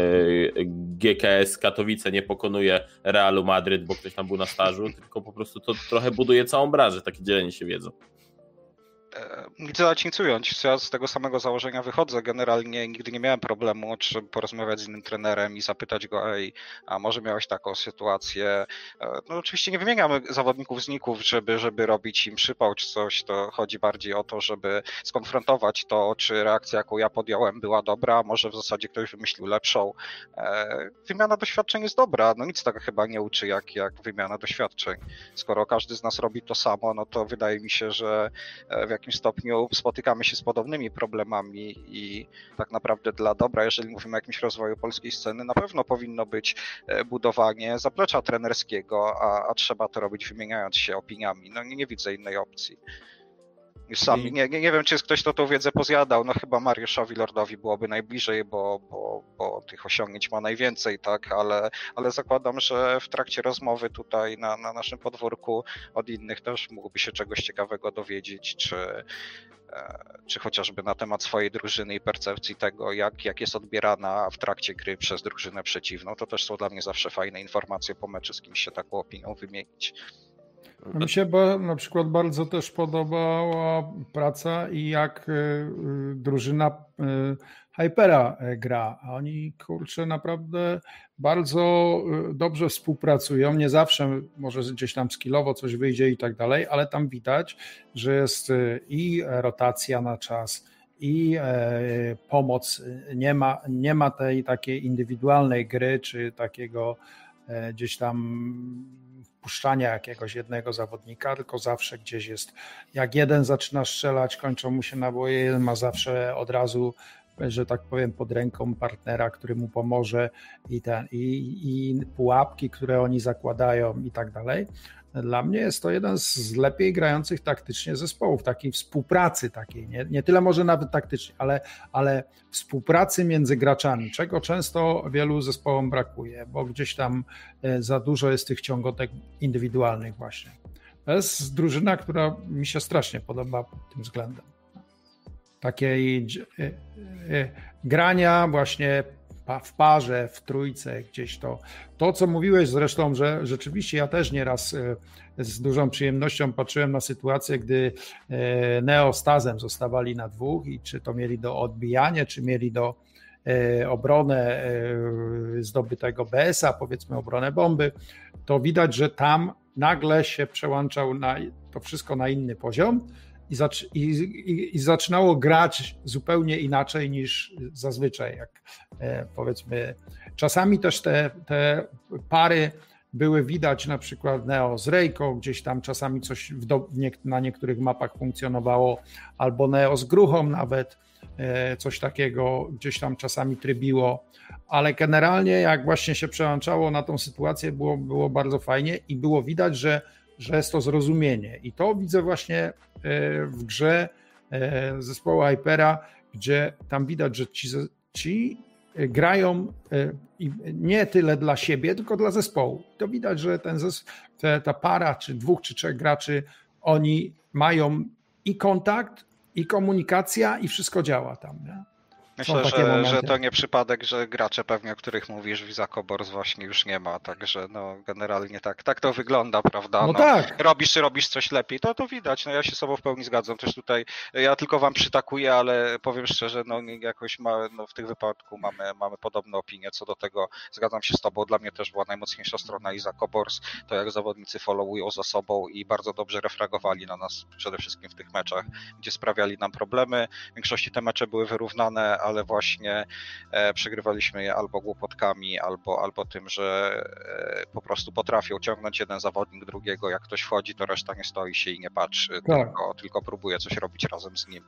Speaker 1: GKS Katowice nie pokonuje Realu Madryt, bo ktoś tam był na stażu, tylko po prostu to trochę buduje całą branżę, takie dzielenie się wiedzą.
Speaker 2: Nic ująć. Ja z tego samego założenia wychodzę. Generalnie nigdy nie miałem problemu, czy porozmawiać z innym trenerem i zapytać go, ej, a może miałeś taką sytuację. E, no oczywiście nie wymieniamy zawodników zników, żeby, żeby robić im przypał czy coś. To chodzi bardziej o to, żeby skonfrontować to, czy reakcja, jaką ja podjąłem, była dobra, może w zasadzie ktoś wymyślił lepszą. E, wymiana doświadczeń jest dobra. No nic tego chyba nie uczy, jak, jak wymiana doświadczeń. Skoro każdy z nas robi to samo, no to wydaje mi się, że e, w jakimś stopniu spotykamy się z podobnymi problemami i tak naprawdę dla dobra, jeżeli mówimy o jakimś rozwoju polskiej sceny, na pewno powinno być e, budowanie zaplecza trenerskiego, a, a trzeba to robić wymieniając się opiniami. No nie, nie widzę innej opcji. Sam, nie, nie, nie wiem, czy jest ktoś, kto tą wiedzę pozjadał. No chyba Mariuszowi Lordowi byłoby najbliżej, bo, bo, bo tych osiągnięć ma najwięcej, tak, ale, ale zakładam, że w trakcie rozmowy tutaj na, na naszym podwórku od innych też mógłby się czegoś ciekawego dowiedzieć, czy, e, czy chociażby na temat swojej drużyny i percepcji tego, jak, jak jest odbierana w trakcie gry przez drużynę przeciwną. To też są dla mnie zawsze fajne informacje po meczu z kimś się taką opinią wymienić.
Speaker 3: Mi się na przykład bardzo też podobała praca i jak y, drużyna y, Hypera gra. Oni kurczę naprawdę bardzo dobrze współpracują. Nie zawsze może gdzieś tam skillowo coś wyjdzie i tak dalej, ale tam widać, że jest i rotacja na czas, i pomoc. Nie ma, nie ma tej takiej indywidualnej gry, czy takiego gdzieś tam wpuszczania jakiegoś jednego zawodnika, tylko zawsze gdzieś jest, jak jeden zaczyna strzelać, kończą mu się naboje, jeden ma zawsze od razu że tak powiem, pod ręką partnera, który mu pomoże i, ten, i, i pułapki, które oni zakładają i tak dalej. Dla mnie jest to jeden z lepiej grających taktycznie zespołów, takiej współpracy takiej, nie, nie tyle może nawet taktycznie, ale, ale współpracy między graczami, czego często wielu zespołom brakuje, bo gdzieś tam e, za dużo jest tych ciągotek indywidualnych właśnie. To jest drużyna, która mi się strasznie podoba pod tym względem. Takiej e, e, grania właśnie w parze, w trójce, gdzieś to. To, co mówiłeś zresztą, że rzeczywiście ja też nieraz e, z dużą przyjemnością patrzyłem na sytuację, gdy e, Neo z Tazem zostawali na dwóch i czy to mieli do odbijania, czy mieli do e, obronę zdobytego BS-a, powiedzmy obronę bomby, to widać, że tam nagle się przełączał na to wszystko na inny poziom i, zac i, i, i, zaczynało grać zupełnie inaczej niż zazwyczaj, jak e, powiedzmy. Czasami też te, te pary były widać, na przykład Neo z Rejką, gdzieś tam czasami coś do, na niektórych mapach funkcjonowało, albo Neo z Gruchą nawet, e, coś takiego gdzieś tam czasami trybiło, ale generalnie jak właśnie się przełączało na tą sytuację, było, było bardzo fajnie i było widać, że że jest to zrozumienie. I to widzę właśnie e, w grze e, zespołu Hypera, gdzie tam widać, że ci, ci grają e, nie tyle dla siebie, tylko dla zespołu. To widać, że ten ta para, czy dwóch, czy trzech graczy, oni mają i kontakt, i komunikacja, i wszystko działa tam. Nie?
Speaker 2: Myślę, że, że to nie przypadek, że gracze pewnie, o których mówisz, Visa Kobors właśnie już nie ma, także no generalnie tak, tak to wygląda, prawda?
Speaker 3: No, no tak.
Speaker 2: Robisz, robisz coś lepiej, to to widać, no ja się z sobą w pełni zgadzam, też tutaj, ja tylko wam przytakuję, ale powiem szczerze, no jakoś ma, no, w tych wypadku mamy, mamy podobne opinie co do tego, zgadzam się z tobą, dla mnie też była najmocniejsza strona Iza Kobors, to jak zawodnicy followują za sobą i bardzo dobrze refragowali na nas przede wszystkim w tych meczach, gdzie sprawiali nam problemy, w większości te mecze były wyrównane, ale właśnie e, przegrywaliśmy je albo głupotkami, albo, albo tym, że e, po prostu potrafią ciągnąć jeden zawodnik drugiego, jak ktoś wchodzi, to reszta nie stoi się i nie patrzy, tak. tylko, tylko próbuje coś robić razem z nim.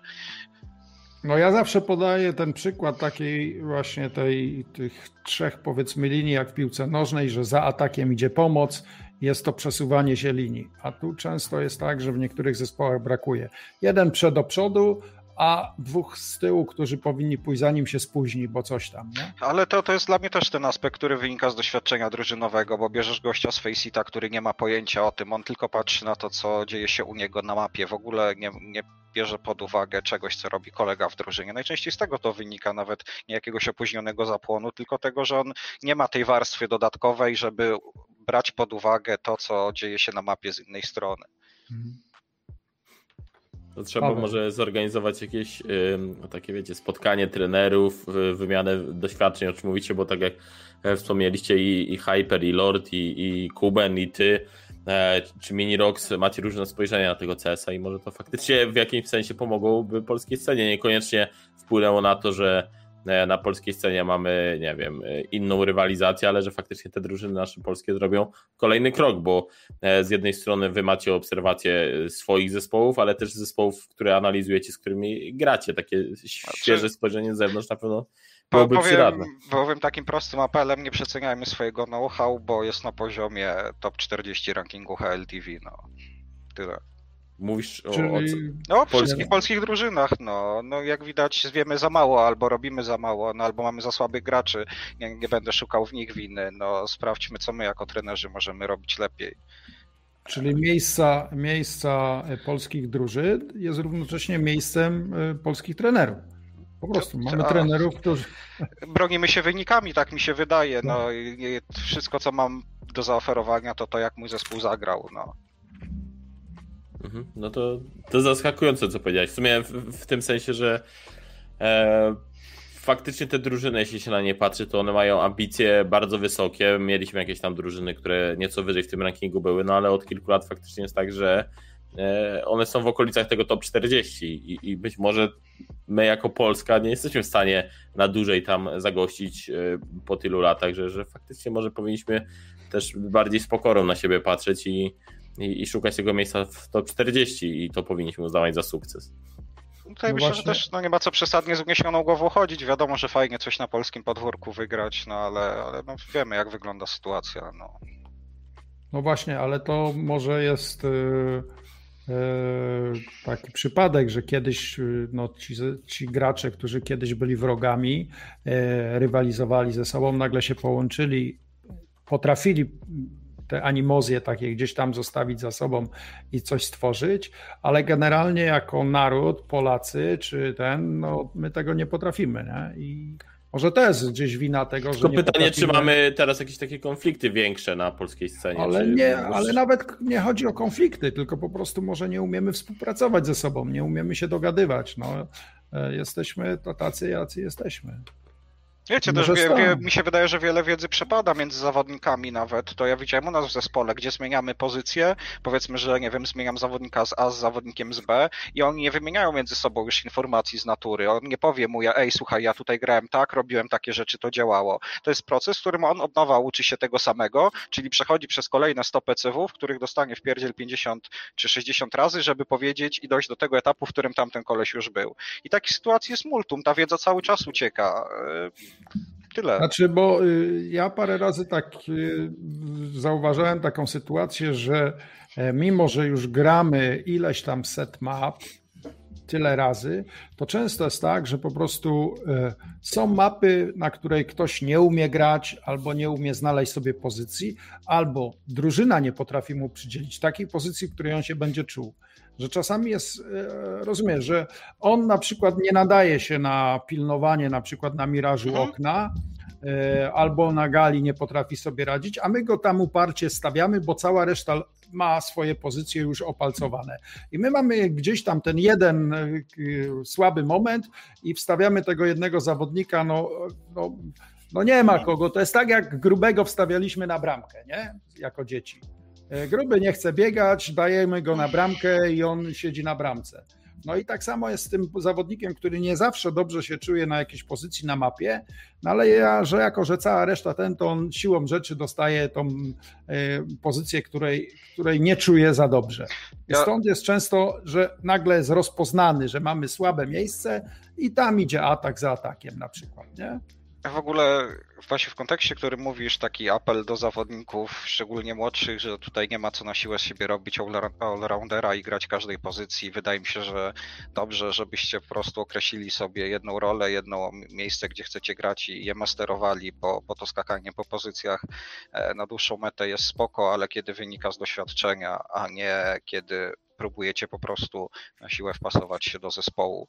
Speaker 3: No ja zawsze podaję ten przykład takiej właśnie tej, tych trzech powiedzmy linii jak w piłce nożnej, że za atakiem idzie pomoc, jest to przesuwanie się linii. A tu często jest tak, że w niektórych zespołach brakuje. Jeden przed do przodu, a dwóch z tyłu, którzy powinni pójść zanim się spóźni, bo coś tam. Nie?
Speaker 2: Ale to, to jest dla mnie też ten aspekt, który wynika z doświadczenia drużynowego, bo bierzesz gościa z Faceita, który nie ma pojęcia o tym, on tylko patrzy na to, co dzieje się u niego na mapie, w ogóle nie, nie bierze pod uwagę czegoś, co robi kolega w drużynie. Najczęściej z tego to wynika, nawet nie jakiegoś opóźnionego zapłonu, tylko tego, że on nie ma tej warstwy dodatkowej, żeby brać pod uwagę to, co dzieje się na mapie z innej strony. Mhm.
Speaker 1: To trzeba może zorganizować jakieś takie, wiecie, spotkanie trenerów, wymianę doświadczeń, o czym mówicie, bo tak jak e, wspomnieliście i, i Hyper, i Lord, i, i Kuben, i ty, e, czy Mini Rocks macie różne spojrzenia na tego CS-a i może to faktycznie w jakimś sensie pomogłoby polskiej scenie. Niekoniecznie wpłynęło na to, że na polskiej scenie mamy, nie wiem, e, inną rywalizację, ale że faktycznie te drużyny nasze polskie zrobią kolejny krok, bo e, z jednej strony wy macie obserwacje swoich zespołów, ale też zespołów, które analizujecie, z którymi gracie. Takie świeże spojrzenie z zewnątrz na pewno byłoby powiem, przydatne.
Speaker 2: Powiem takim prostym apelem, nie przeceniajmy swojego know-how, bo jest na poziomie top 40 rankingu HLTV, no. Tyle.
Speaker 1: Mówisz o,
Speaker 2: Czyli... o, o wszystkich polskich drużynach. No, no, jak widać, wiemy za mało, albo robimy za mało, no, albo mamy za słabych graczy. Nie, nie będę szukał w nich winy. No, sprawdźmy, co my jako trenerzy możemy robić lepiej.
Speaker 3: Czyli miejsca, miejsca polskich drużyn jest równocześnie miejscem e, polskich trenerów. Po prostu mamy A, trenerów, którzy.
Speaker 2: Bronimy się wynikami, tak mi się wydaje. No, no i wszystko, co mam do zaoferowania, to to, jak mój zespół zagrał. No.
Speaker 1: Mhm. No to, to zaskakujące, co powiedziałeś. W sumie w, w tym sensie, że e, faktycznie te drużyny, jeśli się na nie patrzy, to one mają ambicje bardzo wysokie. Mieliśmy jakieś tam drużyny, które nieco wyżej w tym rankingu były, no ale od kilku lat faktycznie jest tak, że e, one są w okolicach tego top 40 i, i być może my jako Polska nie jesteśmy w stanie na dłużej tam zagościć e, po tylu latach, że, że faktycznie może powinniśmy też bardziej z pokorą na siebie patrzeć i, i, i szukać tego miejsca w top 40 i to powinniśmy uznawać za sukces.
Speaker 2: Tutaj no myślę, właśnie. że też no, nie ma co przesadnie z uniesioną głową chodzić. Wiadomo, że fajnie coś na polskim podwórku wygrać, no ale, ale no, wiemy, jak wygląda sytuacja. No.
Speaker 3: no właśnie, ale to może jest yy, yy, taki przypadek, że kiedyś yy, no, ci, ci, gracze, którzy kiedyś byli wrogami, rywalizowali ze sobą, nagle się połączyli, potrafili te animozje takie gdzieś tam zostawić za sobą i coś stworzyć, ale generalnie jako naród, Polacy czy ten, no my tego nie potrafimy, nie? I może to jest gdzieś wina tego, że.
Speaker 1: To pytanie, potrafimy... czy mamy teraz jakieś takie konflikty większe na polskiej scenie?
Speaker 3: Ale,
Speaker 1: czy...
Speaker 3: nie, ale nawet nie chodzi o konflikty, tylko po prostu może nie umiemy współpracować ze sobą, nie umiemy się dogadywać. No, e, jesteśmy to tacy, jacy jesteśmy.
Speaker 2: Wiecie, też wie, wie, mi się wydaje, że wiele wiedzy przepada między zawodnikami nawet. To ja widziałem u nas w zespole, gdzie zmieniamy pozycję, powiedzmy, że nie wiem, zmieniam zawodnika z A z zawodnikiem z B i oni nie wymieniają między sobą już informacji z natury. On nie powie mu, ja, ej, słuchaj, ja tutaj grałem tak, robiłem takie rzeczy, to działało. To jest proces, w którym on od nowa uczy się tego samego, czyli przechodzi przez kolejne 100 PCW, w których dostanie w pierdziel 50 czy 60 razy, żeby powiedzieć i dojść do tego etapu, w którym tamten koleś już był. I takich sytuacji jest multum, ta wiedza cały czas ucieka Tyle.
Speaker 3: Znaczy, bo y, ja parę razy tak y, zauważyłem taką sytuację, że e, mimo, że już gramy ileś tam set map, tyle razy, to często jest tak, że po prostu e, są mapy, na której ktoś nie umie grać, albo nie umie znaleźć sobie pozycji, albo drużyna nie potrafi mu przydzielić takiej pozycji, w której on się będzie czuł. Że czasami jest, rozumiesz, że on na przykład nie nadaje się na pilnowanie na przykład na mirażu mhm. okna, albo na gali nie potrafi sobie radzić, a my go tam uparcie stawiamy, bo cała reszta ma swoje pozycje już opalcowane. I my mamy gdzieś tam ten jeden słaby moment i wstawiamy tego jednego zawodnika, no, no no nie ma kogo. To jest tak, jak grubego wstawialiśmy na bramkę, nie? Jako dzieci. E, gruby nie chce biegać, dajemy go na bramkę i on siedzi na bramce. No i tak samo jest z tym zawodnikiem, który nie zawsze dobrze się czuje na jakiejś pozycji na mapie, no ale ja, że jako, że cała reszta ten, to on siłą rzeczy dostaje tą y, pozycję, której, której nie czuje za dobrze. I stąd jest często, że nagle jest rozpoznany, że mamy słabe miejsce i tam idzie atak za atakiem na przykład, nie?
Speaker 2: W ogóle właśnie w kontekście, który mówisz, taki apel do zawodników, szczególnie młodszych, że tutaj nie ma co na siłę z siebie robić all-roundera i grać każdej pozycji. Wydaje mi się, że dobrze, żebyście po prostu określili sobie jedną rolę, jedno miejsce, gdzie chcecie grać i je masterowali, bo, bo to skakanie po pozycjach e, na dłuższą metę jest spoko, ale kiedy wynika z doświadczenia, a nie kiedy próbujecie po prostu na siłę wpasować się do zespołu,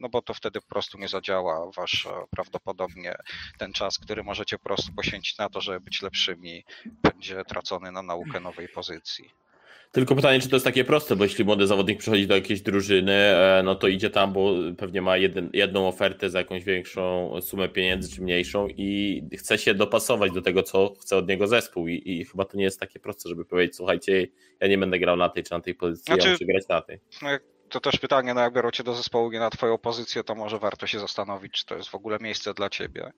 Speaker 2: no bo to wtedy po prostu nie zadziała. Wasz e, prawdopodobnie ten czas, który możecie po prostu poświęcić na to, żeby być lepszymi, będzie tracony na naukę nowej pozycji.
Speaker 1: Tylko pytanie, czy to jest takie proste, bo jeśli młody zawodnik przychodzi do jakiejś drużyny, e, no to idzie tam, bo pewnie ma jeden, jedną ofertę za jakąś większą sumę pieniędzy czy mniejszą i chce się dopasować do tego, co chce od niego zespół. I, i chyba to nie jest takie proste, żeby powiedzieć, słuchajcie, ja nie będę grał na tej czy na tej pozycji, znaczy, ja muszę grać na tej.
Speaker 2: No jak to też pytanie, no jak biorą cię do zespołu nie na twoją pozycję, to może warto się zastanowić, czy to jest w ogóle miejsce dla ciebie.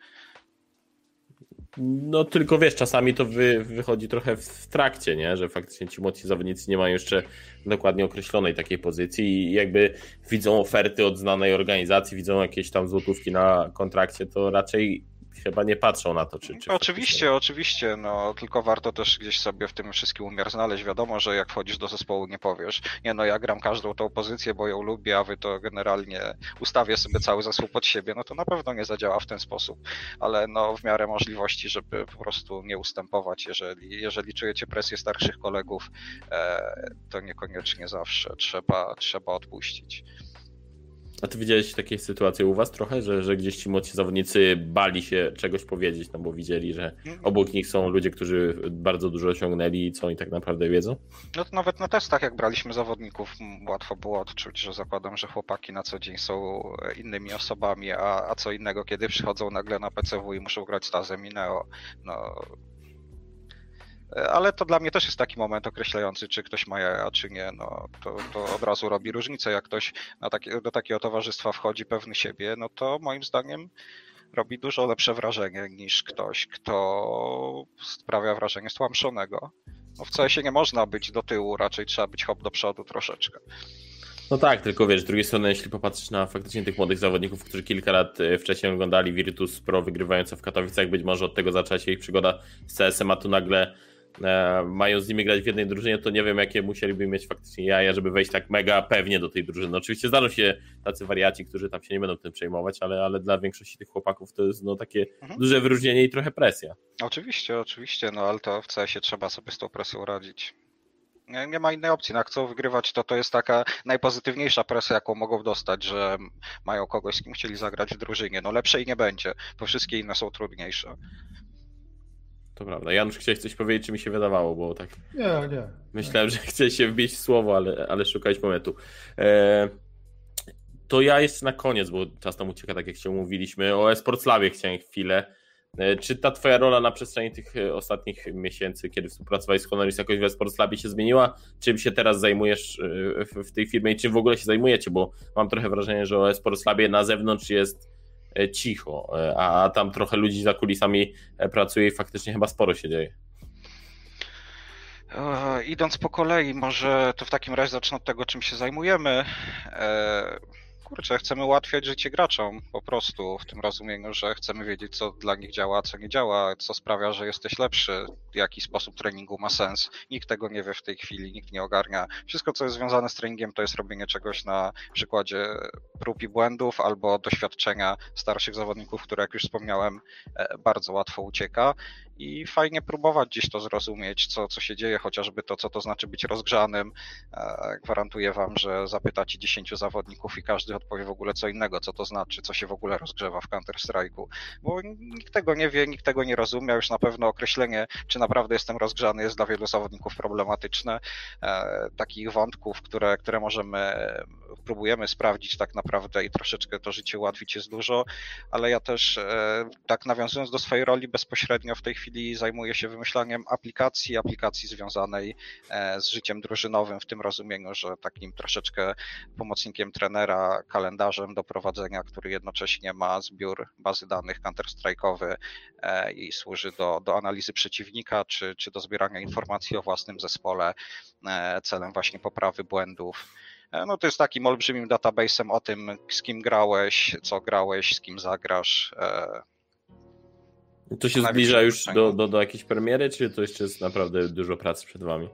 Speaker 1: No tylko wiesz, czasami to wy, wychodzi trochę w trakcie, nie? że faktycznie ci młodsi zawodnicy nie mają jeszcze dokładnie określonej takiej pozycji i jakby widzą oferty od znanej organizacji, widzą jakieś tam złotówki na kontrakcie, to raczej chyba nie patrzą na to, czy. czy
Speaker 2: oczywiście, faktycznie... oczywiście, no tylko warto też gdzieś sobie w tym wszystkim umiar znaleźć. Wiadomo, że jak wchodzisz do zespołu, nie powiesz, nie no, ja gram każdą tą pozycję, bo ją lubię, a wy to generalnie ustawię sobie cały zespół pod siebie, no to na pewno nie zadziała w ten sposób, ale no w miarę możliwości, żeby po prostu nie ustępować, jeżeli, jeżeli czujecie presję starszych kolegów, e, to niekoniecznie zawsze trzeba, trzeba odpuścić.
Speaker 1: A ty widziałeś takie sytuacje u was trochę, że, że gdzieś ci młodsi zawodnicy bali się czegoś powiedzieć, no bo widzieli, że obok nich są ludzie, którzy bardzo dużo osiągnęli i co oni tak naprawdę wiedzą?
Speaker 2: No to nawet na testach, jak braliśmy zawodników, łatwo było odczuć, że zakładam, że chłopaki na co dzień są innymi osobami, a, a co innego, kiedy przychodzą nagle na PCW i muszą grać z Tazem i Neo. No, ale to dla mnie też jest taki moment określający, czy ktoś ma jaja, czy nie. No, to, to od razu robi różnicę. Jak ktoś takie, do takiego towarzystwa wchodzi pewny siebie, no to moim zdaniem robi dużo lepsze wrażenie niż ktoś, kto sprawia wrażenie stłamszonego. No w CS nie można być do tyłu, raczej trzeba być hop do przodu troszeczkę.
Speaker 1: No tak, tylko wiesz, z drugiej strony, jeśli popatrzysz na faktycznie tych młodych zawodników, którzy kilka lat e, wcześniej oglądali Virtus Pro wygrywające w Katowicach, być może od tego zaczęła się ich przygoda z CS-em, a tu nagle e, mają z nimi grać w jednej drużynie, to nie wiem, jakie musieliby mieć faktycznie jaja, żeby wejść tak mega pewnie do tej drużyny. Oczywiście zdarzą się tacy wariaci, którzy tam się nie będą tym przejmować, ale, ale dla większości tych chłopaków to jest no, takie mhm. duże wyróżnienie i trochę presja.
Speaker 2: Oczywiście, oczywiście, no ale to w CS-ie trzeba sobie z tą presją radzić. Nie, nie, ma innej opcji. No, jak chcą wygrywać, to to jest taka najpozytywniejsza presja, jaką mogą dostać, że mają kogoś, z kim chcieli zagrać w drużynie. No lepszej nie będzie, bo wszystkie inne są trudniejsze.
Speaker 1: To prawda. Janusz, chciałeś coś powiedzieć, czy mi się wydawało, bo tak...
Speaker 3: Nie, nie.
Speaker 1: Myślałem, że chciałeś się wbić w słowo, ale, ale szukałeś momentu. E... To ja jeszcze na koniec, bo czas nam ucieka, tak jak się mówiliśmy. O Esports Labie chciałem chwilę. E, czy ta twoja rola na przestrzeni tych e, ostatnich miesięcy, kiedy współpracowałeś z Honoris jakoś w Esports Labie się zmieniła? Czym się teraz zajmujesz e, w tej firmie i czym w ogóle się zajmujecie? Bo mam trochę wrażenie, że o Esports Labie na zewnątrz jest cicho, a tam trochę ludzi za kulisami pracuje i faktycznie chyba sporo się dzieje.
Speaker 2: Idąc po kolei, może to w takim razie zacznę od tego, czym się zajmujemy. Kurczę, chcemy ułatwiać życie graczom po prostu w tym rozumieniu, że chcemy wiedzieć, co dla nich działa, co nie działa, co sprawia, że jesteś lepszy, jaki sposób treningu ma sens. Nikt tego nie wie w tej chwili, nikt nie ogarnia. Wszystko, co jest związane z treningiem, to jest robienie czegoś na przykładzie prób i błędów albo doświadczenia starszych zawodników, które, jak już wspomniałem, e, bardzo łatwo ucieka i fajnie próbować gdzieś to zrozumieć, co, co się dzieje, chociażby to, co to znaczy być rozgrzanym. E, gwarantuję Wam, że zapytacie 10 zawodników i każdy odpowie w ogóle co innego, co to znaczy, co się w ogóle rozgrzewa w Counter-Strike'u, bo nikt tego nie wie, nikt tego nie rozumie, już na pewno określenie, czy naprawdę jestem rozgrzany jest dla wielu zawodników problematyczne. E, takich wątków, które, które możemy, próbujemy sprawdzić tak naprawdę i troszeczkę to życie ułatwić jest dużo, ale ja też e, tak nawiązując do swojej roli bezpośrednio w tej chwili chwili zajmuję się wymyślaniem aplikacji, aplikacji związanej e, z życiem drużynowym w tym rozumieniu, że takim troszeczkę pomocnikiem trenera, kalendarzem do prowadzenia, który jednocześnie ma zbiór bazy danych counter-strike'owy e, i służy do, do analizy przeciwnika, czy, czy do zbierania informacji o własnym zespole e, celem właśnie poprawy błędów. No to jest takim olbrzymim database'em o tym, z kim grałeś, co grałeś, z kim zagrasz.
Speaker 1: To się zbliża już do, do, do jakiejś premiery, czy to jeszcze jest naprawdę dużo pracy przed wami?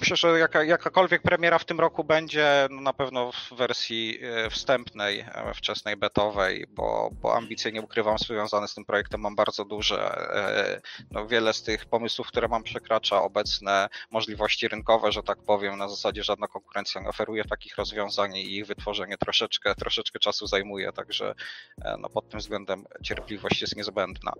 Speaker 2: Myślę, że jaka, jakakolwiek premiera w tym roku będzie, no na pewno w wersji e, wstępnej, e, wczesnej, betowej, bo, bo ambicje, nie ukrywam, związane z tym projektem mam bardzo duże. E, no, wiele z tych pomysłów, które mam, przekracza obecne możliwości rynkowe, że tak powiem. Na zasadzie żadna konkurencja nie oferuje takich rozwiązań i ich wytworzenie troszeczkę, troszeczkę czasu zajmuje, także no, pod tym względem cierpliwość jest niezbędna.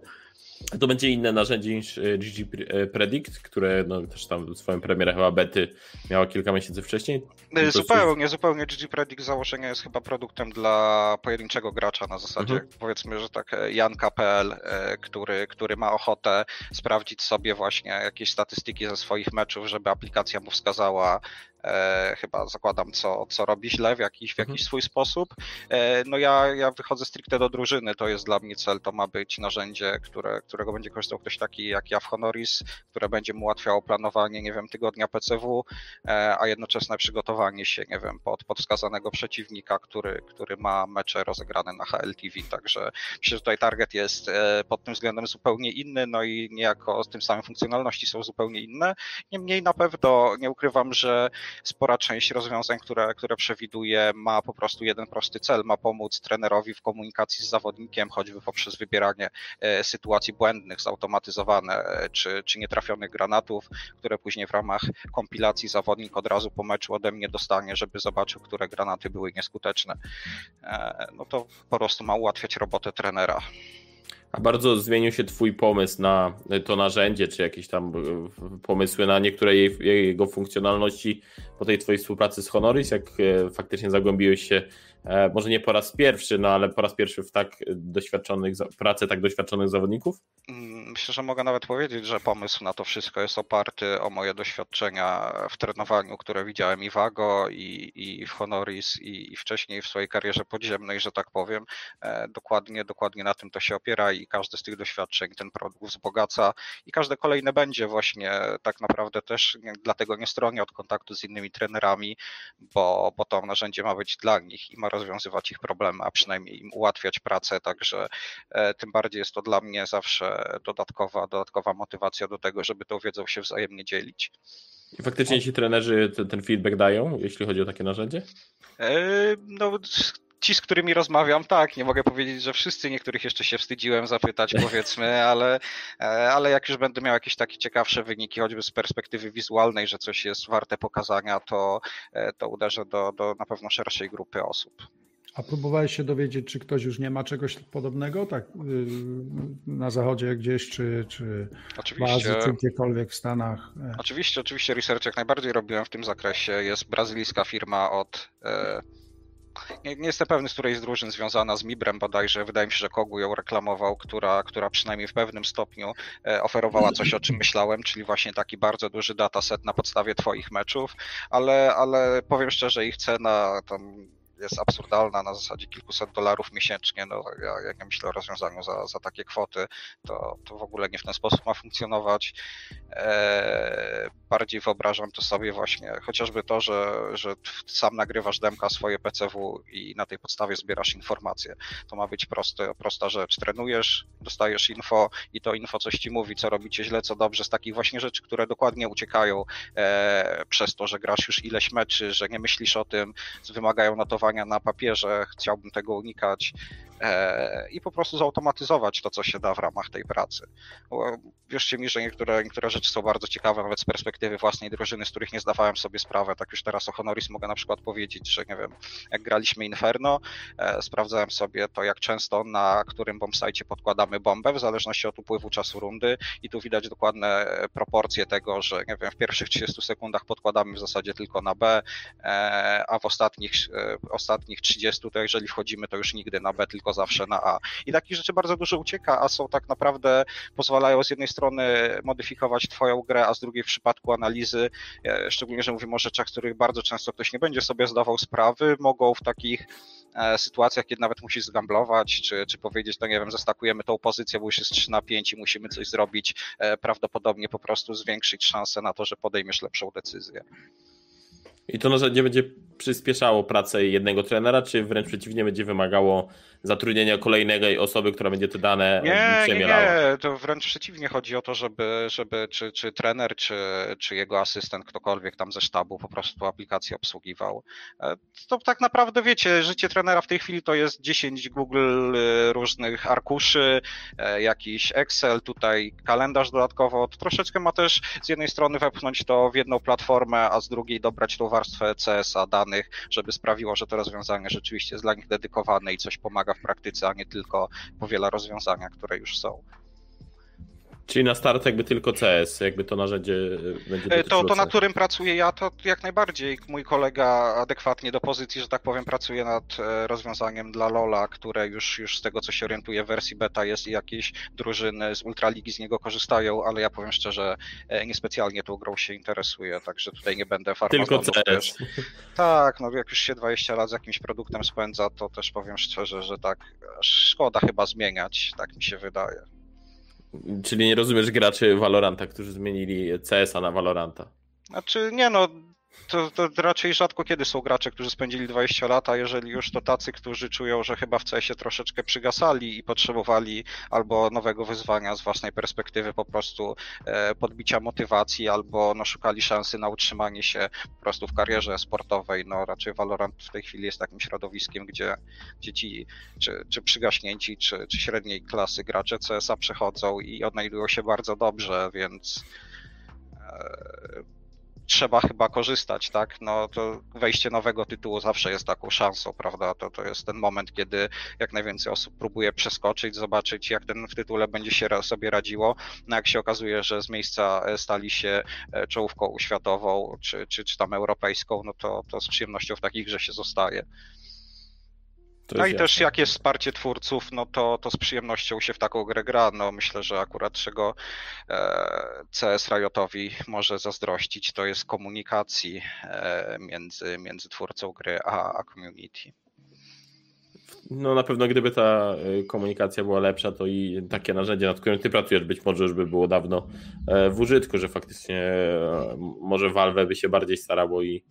Speaker 1: To będzie inne narzędzie niż GG Predict, które no, też tam swoją premierę chyba bety miała kilka miesięcy wcześniej.
Speaker 2: E, zupełnie, jest... zupełnie GG Predict założenia jest chyba produktem dla pojedynczego gracza na zasadzie mhm. powiedzmy, że tak e, Janka.pl, e, który, który ma ochotę sprawdzić sobie właśnie jakieś statystyki ze swoich meczów, żeby aplikacja mu wskazała e, chyba zakładam, co, co robi źle w jakiś, w jakiś mhm. swój sposób. E, no ja, ja wychodzę stricte do drużyny, to jest dla mnie cel, to ma być narzędzie, które, którego będzie korzystał ktoś taki jak ja w Honoris, które będzie mu ułatwiało planowanie, nie wiem, tygodnia PCW, e, a jednoczesne przygotowanie się, nie wiem, pod, pod wskazanego przeciwnika, który, który ma mecze rozegrane na HLTV, także myślę, że tutaj target jest e, pod tym względem zupełnie inny, no i niejako z tym samym funkcjonalności są zupełnie inne. Niemniej na pewno nie ukrywam, że spora część rozwiązań, które, które przewiduje, ma po prostu jeden prosty cel, ma pomóc trenerowi w komunikacji z zawodnikiem, choćby poprzez wybieranie e, sytuacji błędnych, zautomatyzowane e, czy, czy nietrafionych granatów, które później w ramach kompilacji zawodnik od razu po meczu ode mnie dostanie, żeby zobaczył, które granaty były nieskuteczne. E, no to po prostu ma ułatwiać robotę trenera.
Speaker 1: A bardzo zmienił się Twój pomysł na to narzędzie, czy jakieś tam e, pomysły na niektóre jej, jego funkcjonalności po tej Twojej współpracy z Honoris, jak e, faktycznie zagłębiłeś się może nie po raz pierwszy, no ale po raz pierwszy w tak doświadczonych, pracę tak doświadczonych zawodników?
Speaker 2: Mm, myślę, że mogę nawet powiedzieć, że pomysł na to wszystko jest oparty o moje doświadczenia w trenowaniu, które widziałem i w AGO, i, i w Honoris, i, i wcześniej w swojej karierze podziemnej, że tak powiem. E, dokładnie, dokładnie na tym to się opiera i każde z tych doświadczeń ten produkt wzbogaca i każde kolejne będzie właśnie tak naprawdę też, dlatego nie stronię od kontaktu z innymi trenerami, bo, bo to narzędzie ma być dla nich i ma rozwiązywać ich problemy, a przynajmniej im ułatwiać pracę, także e, tym bardziej jest to dla mnie zawsze dodatkowa, dodatkowa motywacja do tego, żeby tą wiedzą się wzajemnie dzielić.
Speaker 1: I faktycznie ci trenerzy ten, feedback dają, jeśli chodzi o takie narzędzie?
Speaker 2: E, no, ci, z którymi rozmawiam, tak, nie mogę powiedzieć, że wszyscy, niektórych jeszcze się wstydziłem zapytać, powiedzmy, [LAUGHS] ale, e, ale jak już będę miał jakieś takie ciekawsze wyniki, choćby z perspektywy wizualnej, że coś jest warte pokazania, to, to uderzę do, do na pewno szerszej grupy osób.
Speaker 3: A próbowałeś się dowiedzieć, czy ktoś już nie ma czegoś podobnego, tak y, na zachodzie gdzieś, czy, czy oczywiście, w Azji, czy gdziekolwiek w Stanach?
Speaker 2: E. Oczywiście, oczywiście research jak najbardziej robiłem w tym zakresie. Jest brazylijska firma od e, nie, nie, jestem pewny, z której z drużyn związana z Mibrem bodajże, wydaje mi się, że Kogu ją reklamował, która, która przynajmniej w pewnym stopniu e, oferowała coś, o czym myślałem, czyli właśnie taki bardzo duży dataset na podstawie twoich meczów, ale, ale powiem szczerze, ich cena tam jest absurdalna na zasadzie kilkuset dolarów miesięcznie. No, ja, jak ja myślę o rozwiązaniu za, za takie kwoty, to, to w ogóle nie w ten sposób ma funkcjonować. E, bardziej wyobrażam to sobie właśnie chociażby to, że, że sam nagrywasz demka swoje PCW i na tej podstawie zbierasz informacje. To ma być proste, prosta rzecz. Trenujesz, dostajesz info i to info coś ci mówi, co robicie źle, co dobrze, z takich właśnie rzeczy, które dokładnie uciekają e, przez to, że grasz już ileś meczy, że nie myślisz o tym, wymagają notowania na papierze, chciałbym tego unikać. E, i po prostu zautomatyzować to, co się da w ramach tej pracy. Wierzcie mi, że niektóre, niektóre rzeczy są bardzo ciekawe, nawet z perspektywy własnej drużyny, z których nie zdawałem sobie sprawy. Tak już teraz o Honoris mogę na przykład powiedzieć, że nie wiem, jak graliśmy Inferno, e, sprawdzałem sobie to, jak często na którym bombsite podkładamy bombę, w zależności od upływu czasu rundy i tu widać dokładne proporcje tego, że nie wiem, w pierwszych 30 sekundach podkładamy w zasadzie tylko na B, e, a w ostatnich, ostatnich 30 to jeżeli wchodzimy, to już nigdy na B, tylko zawsze na A. I takich rzeczy bardzo dużo ucieka, a są tak naprawdę, pozwalają z jednej strony modyfikować Twoją grę, a z drugiej w przypadku analizy, e, szczególnie, że mówimy o rzeczach, których bardzo często ktoś nie będzie sobie zdawał sprawy, mogą w takich e, sytuacjach, kiedy nawet musisz zgamblować, czy, czy powiedzieć, to nie wiem, zastakujemy tą pozycję, bo już jest 3 na 5 i musimy coś zrobić, e, prawdopodobnie po prostu zwiększyć szansę na to, że podejmiesz lepszą decyzję.
Speaker 1: I to narzędzie będzie przyspieszało pracę jednego trenera, czy wręcz przeciwnie będzie wymagało zatrudnienia kolejnej osoby, która będzie te dane
Speaker 2: nie, przemielała? Nie, nie, to wręcz przeciwnie chodzi o to, żeby, żeby czy, czy trener, czy, czy jego asystent, ktokolwiek tam ze sztabu po prostu aplikację obsługiwał. E, to tak naprawdę wiecie, życie trenera w tej chwili to jest 10 Google e, różnych arkuszy, e, jakiś Excel, tutaj kalendarz dodatkowo. To troszeczkę ma też z jednej strony wepchnąć to w jedną platformę, a z drugiej dobrać tą warstwę CS-a, danych, żeby sprawiło, że to rozwiązanie rzeczywiście jest dla nich dedykowane i coś pomaga w praktyce, a nie tylko powiela rozwiązania, które już są.
Speaker 1: Czyli na start jakby tylko CS, jakby to narzędzie e, będzie
Speaker 2: e, To, to na którym pracuję ja, to jak najbardziej. Mój kolega adekwatnie do pozycji, że tak powiem, pracuje nad e, rozwiązaniem dla Lola, które już, już z tego co się orientuję w wersji beta jest i jakieś drużyny z Ultraligi z niego korzystają, ale ja powiem szczerze, niespecjalnie tą grą się interesuję, także tutaj nie będę
Speaker 1: farmazonów. Tylko CS.
Speaker 2: Tak, no jak już się 20 lat z jakimś produktem spędza, to też powiem szczerze, że tak szkoda chyba zmieniać, tak mi się wydaje.
Speaker 1: Czyli nie rozumiesz graczy Valoranta, którzy zmienili CS-a na Valoranta?
Speaker 2: Znaczy, nie no, to, to, raczej rzadko kiedy są gracze, którzy spędzili 20 lat, a jeżeli już to tacy, którzy czują, że chyba w CS-ie troszeczkę przygasali i potrzebowali albo nowego wyzwania z własnej perspektywy, po prostu e, podbicia motywacji, albo no, szukali szansy na utrzymanie się po prostu w karierze sportowej. No raczej Valorant w tej chwili jest takim środowiskiem, gdzie, gdzie ci czy, czy przygaśnięci, czy, czy średniej klasy gracze CS-a przechodzą i odnajdują się bardzo dobrze, więc e, trzeba chyba korzystać, tak? No to wejście nowego tytułu zawsze jest taką szansą, prawda? To, to jest ten moment, kiedy jak najwięcej osób próbuje przeskoczyć, zobaczyć, jak ten w tytule będzie się sobie radziło. No jak się okazuje, że z miejsca e, stali się e, czołówką światową, czy, czy, czy tam europejską, no to, to z przyjemnością w takich grze się zostaje. No i jasne. też jak jest wsparcie twórców, no to, to z przyjemnością się w taką grę gra. No myślę, że akurat czego e, CS Riotowi może zazdrościć, to jest komunikacji e, między, między twórcą gry a, a community.
Speaker 1: No na pewno gdyby ta e, komunikacja była lepsza, to i takie narzędzie, nad którym ty pracujesz, być może już by było dawno w użytku, że faktycznie może Valve by się bardziej starało i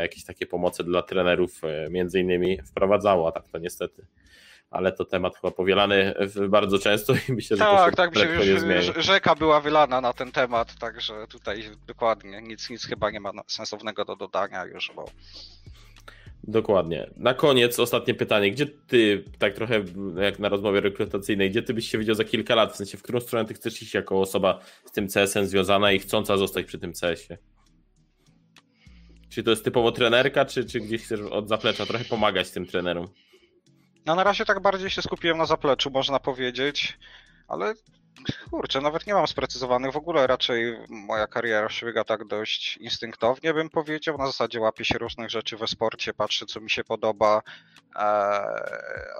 Speaker 1: jakieś takie pomocy dla trenerów e, między innymi wprowadzało, a tak to niestety. Ale to temat chyba powielany bardzo często i myślę, że
Speaker 2: tak,
Speaker 1: to
Speaker 2: tak, się tak, myślę, rzeka była wylana na ten temat, także tutaj dokładnie nic, nic chyba nie ma sensownego do dodania już, bo
Speaker 1: Dokładnie. Na koniec ostatnie pytanie. Gdzie ty, tak trochę jak na rozmowie rekrutacyjnej, gdzie ty byś się widział za kilka lat? W sensie, w którą stronę ty chcesz iść jako osoba z tym CS-em związana i chcąca zostać przy tym CS-ie? Czy to jest typowo trenerka, czy, czy gdzieś chcesz od zaplecza trochę pomagać tym trenerom?
Speaker 2: No na razie tak bardziej się skupiłem na zapleczu, można powiedzieć, ale Kurczę, nawet nie mam sprecyzowanych. W ogóle raczej moja kariera przebiega tak dość instynktownie, bym powiedział. Na zasadzie łapię się różnych rzeczy we sporcie, patrzę, co mi się podoba, e,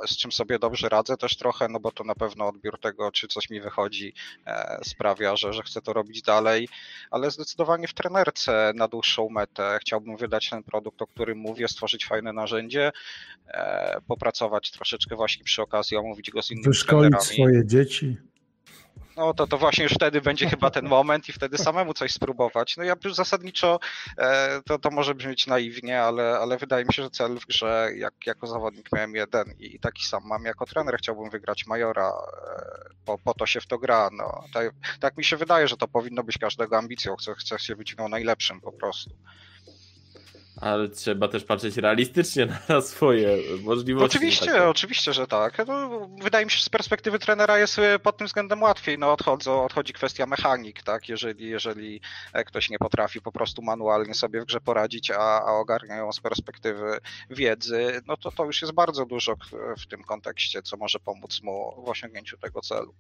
Speaker 2: z czym sobie dobrze radzę też trochę, no bo to na pewno odbiór tego, czy coś mi wychodzi, e, sprawia, że, że chcę to robić dalej. Ale zdecydowanie w trenerce na dłuższą metę chciałbym wydać ten produkt, o którym mówię, stworzyć fajne narzędzie, e, popracować troszeczkę właśnie przy okazji, omówić go z innymi
Speaker 3: Wyszkolić
Speaker 2: trenerami.
Speaker 3: swoje dzieci.
Speaker 2: No to, to właśnie już wtedy będzie chyba ten moment i wtedy samemu coś spróbować. No ja już zasadniczo e, to, to może brzmieć naiwnie, ale, ale wydaje mi się, że cel w grze, jak jako zawodnik miałem jeden i taki sam mam jako trener, chciałbym wygrać Majora, e, po, to się w to gra. No, tak, tak mi się wydaje, że to powinno być każdego ambicją, chce, chce się być najlepszym po prostu.
Speaker 1: Ale trzeba też patrzeć realistycznie na swoje możliwości.
Speaker 2: Oczywiście,
Speaker 1: takie.
Speaker 2: oczywiście, że tak. No, wydaje mi się, że z perspektywy trenera jest e, pod tym względem łatwiej. No, odchodzą, odchodzi kwestia mechanik, tak? Jeżeli, jeżeli e, ktoś nie potrafi po prostu manualnie sobie w grze poradzić, a, a ogarnia ją z perspektywy wiedzy, no to to już jest bardzo dużo w tym kontekście, co może pomóc mu w osiągnięciu tego celu.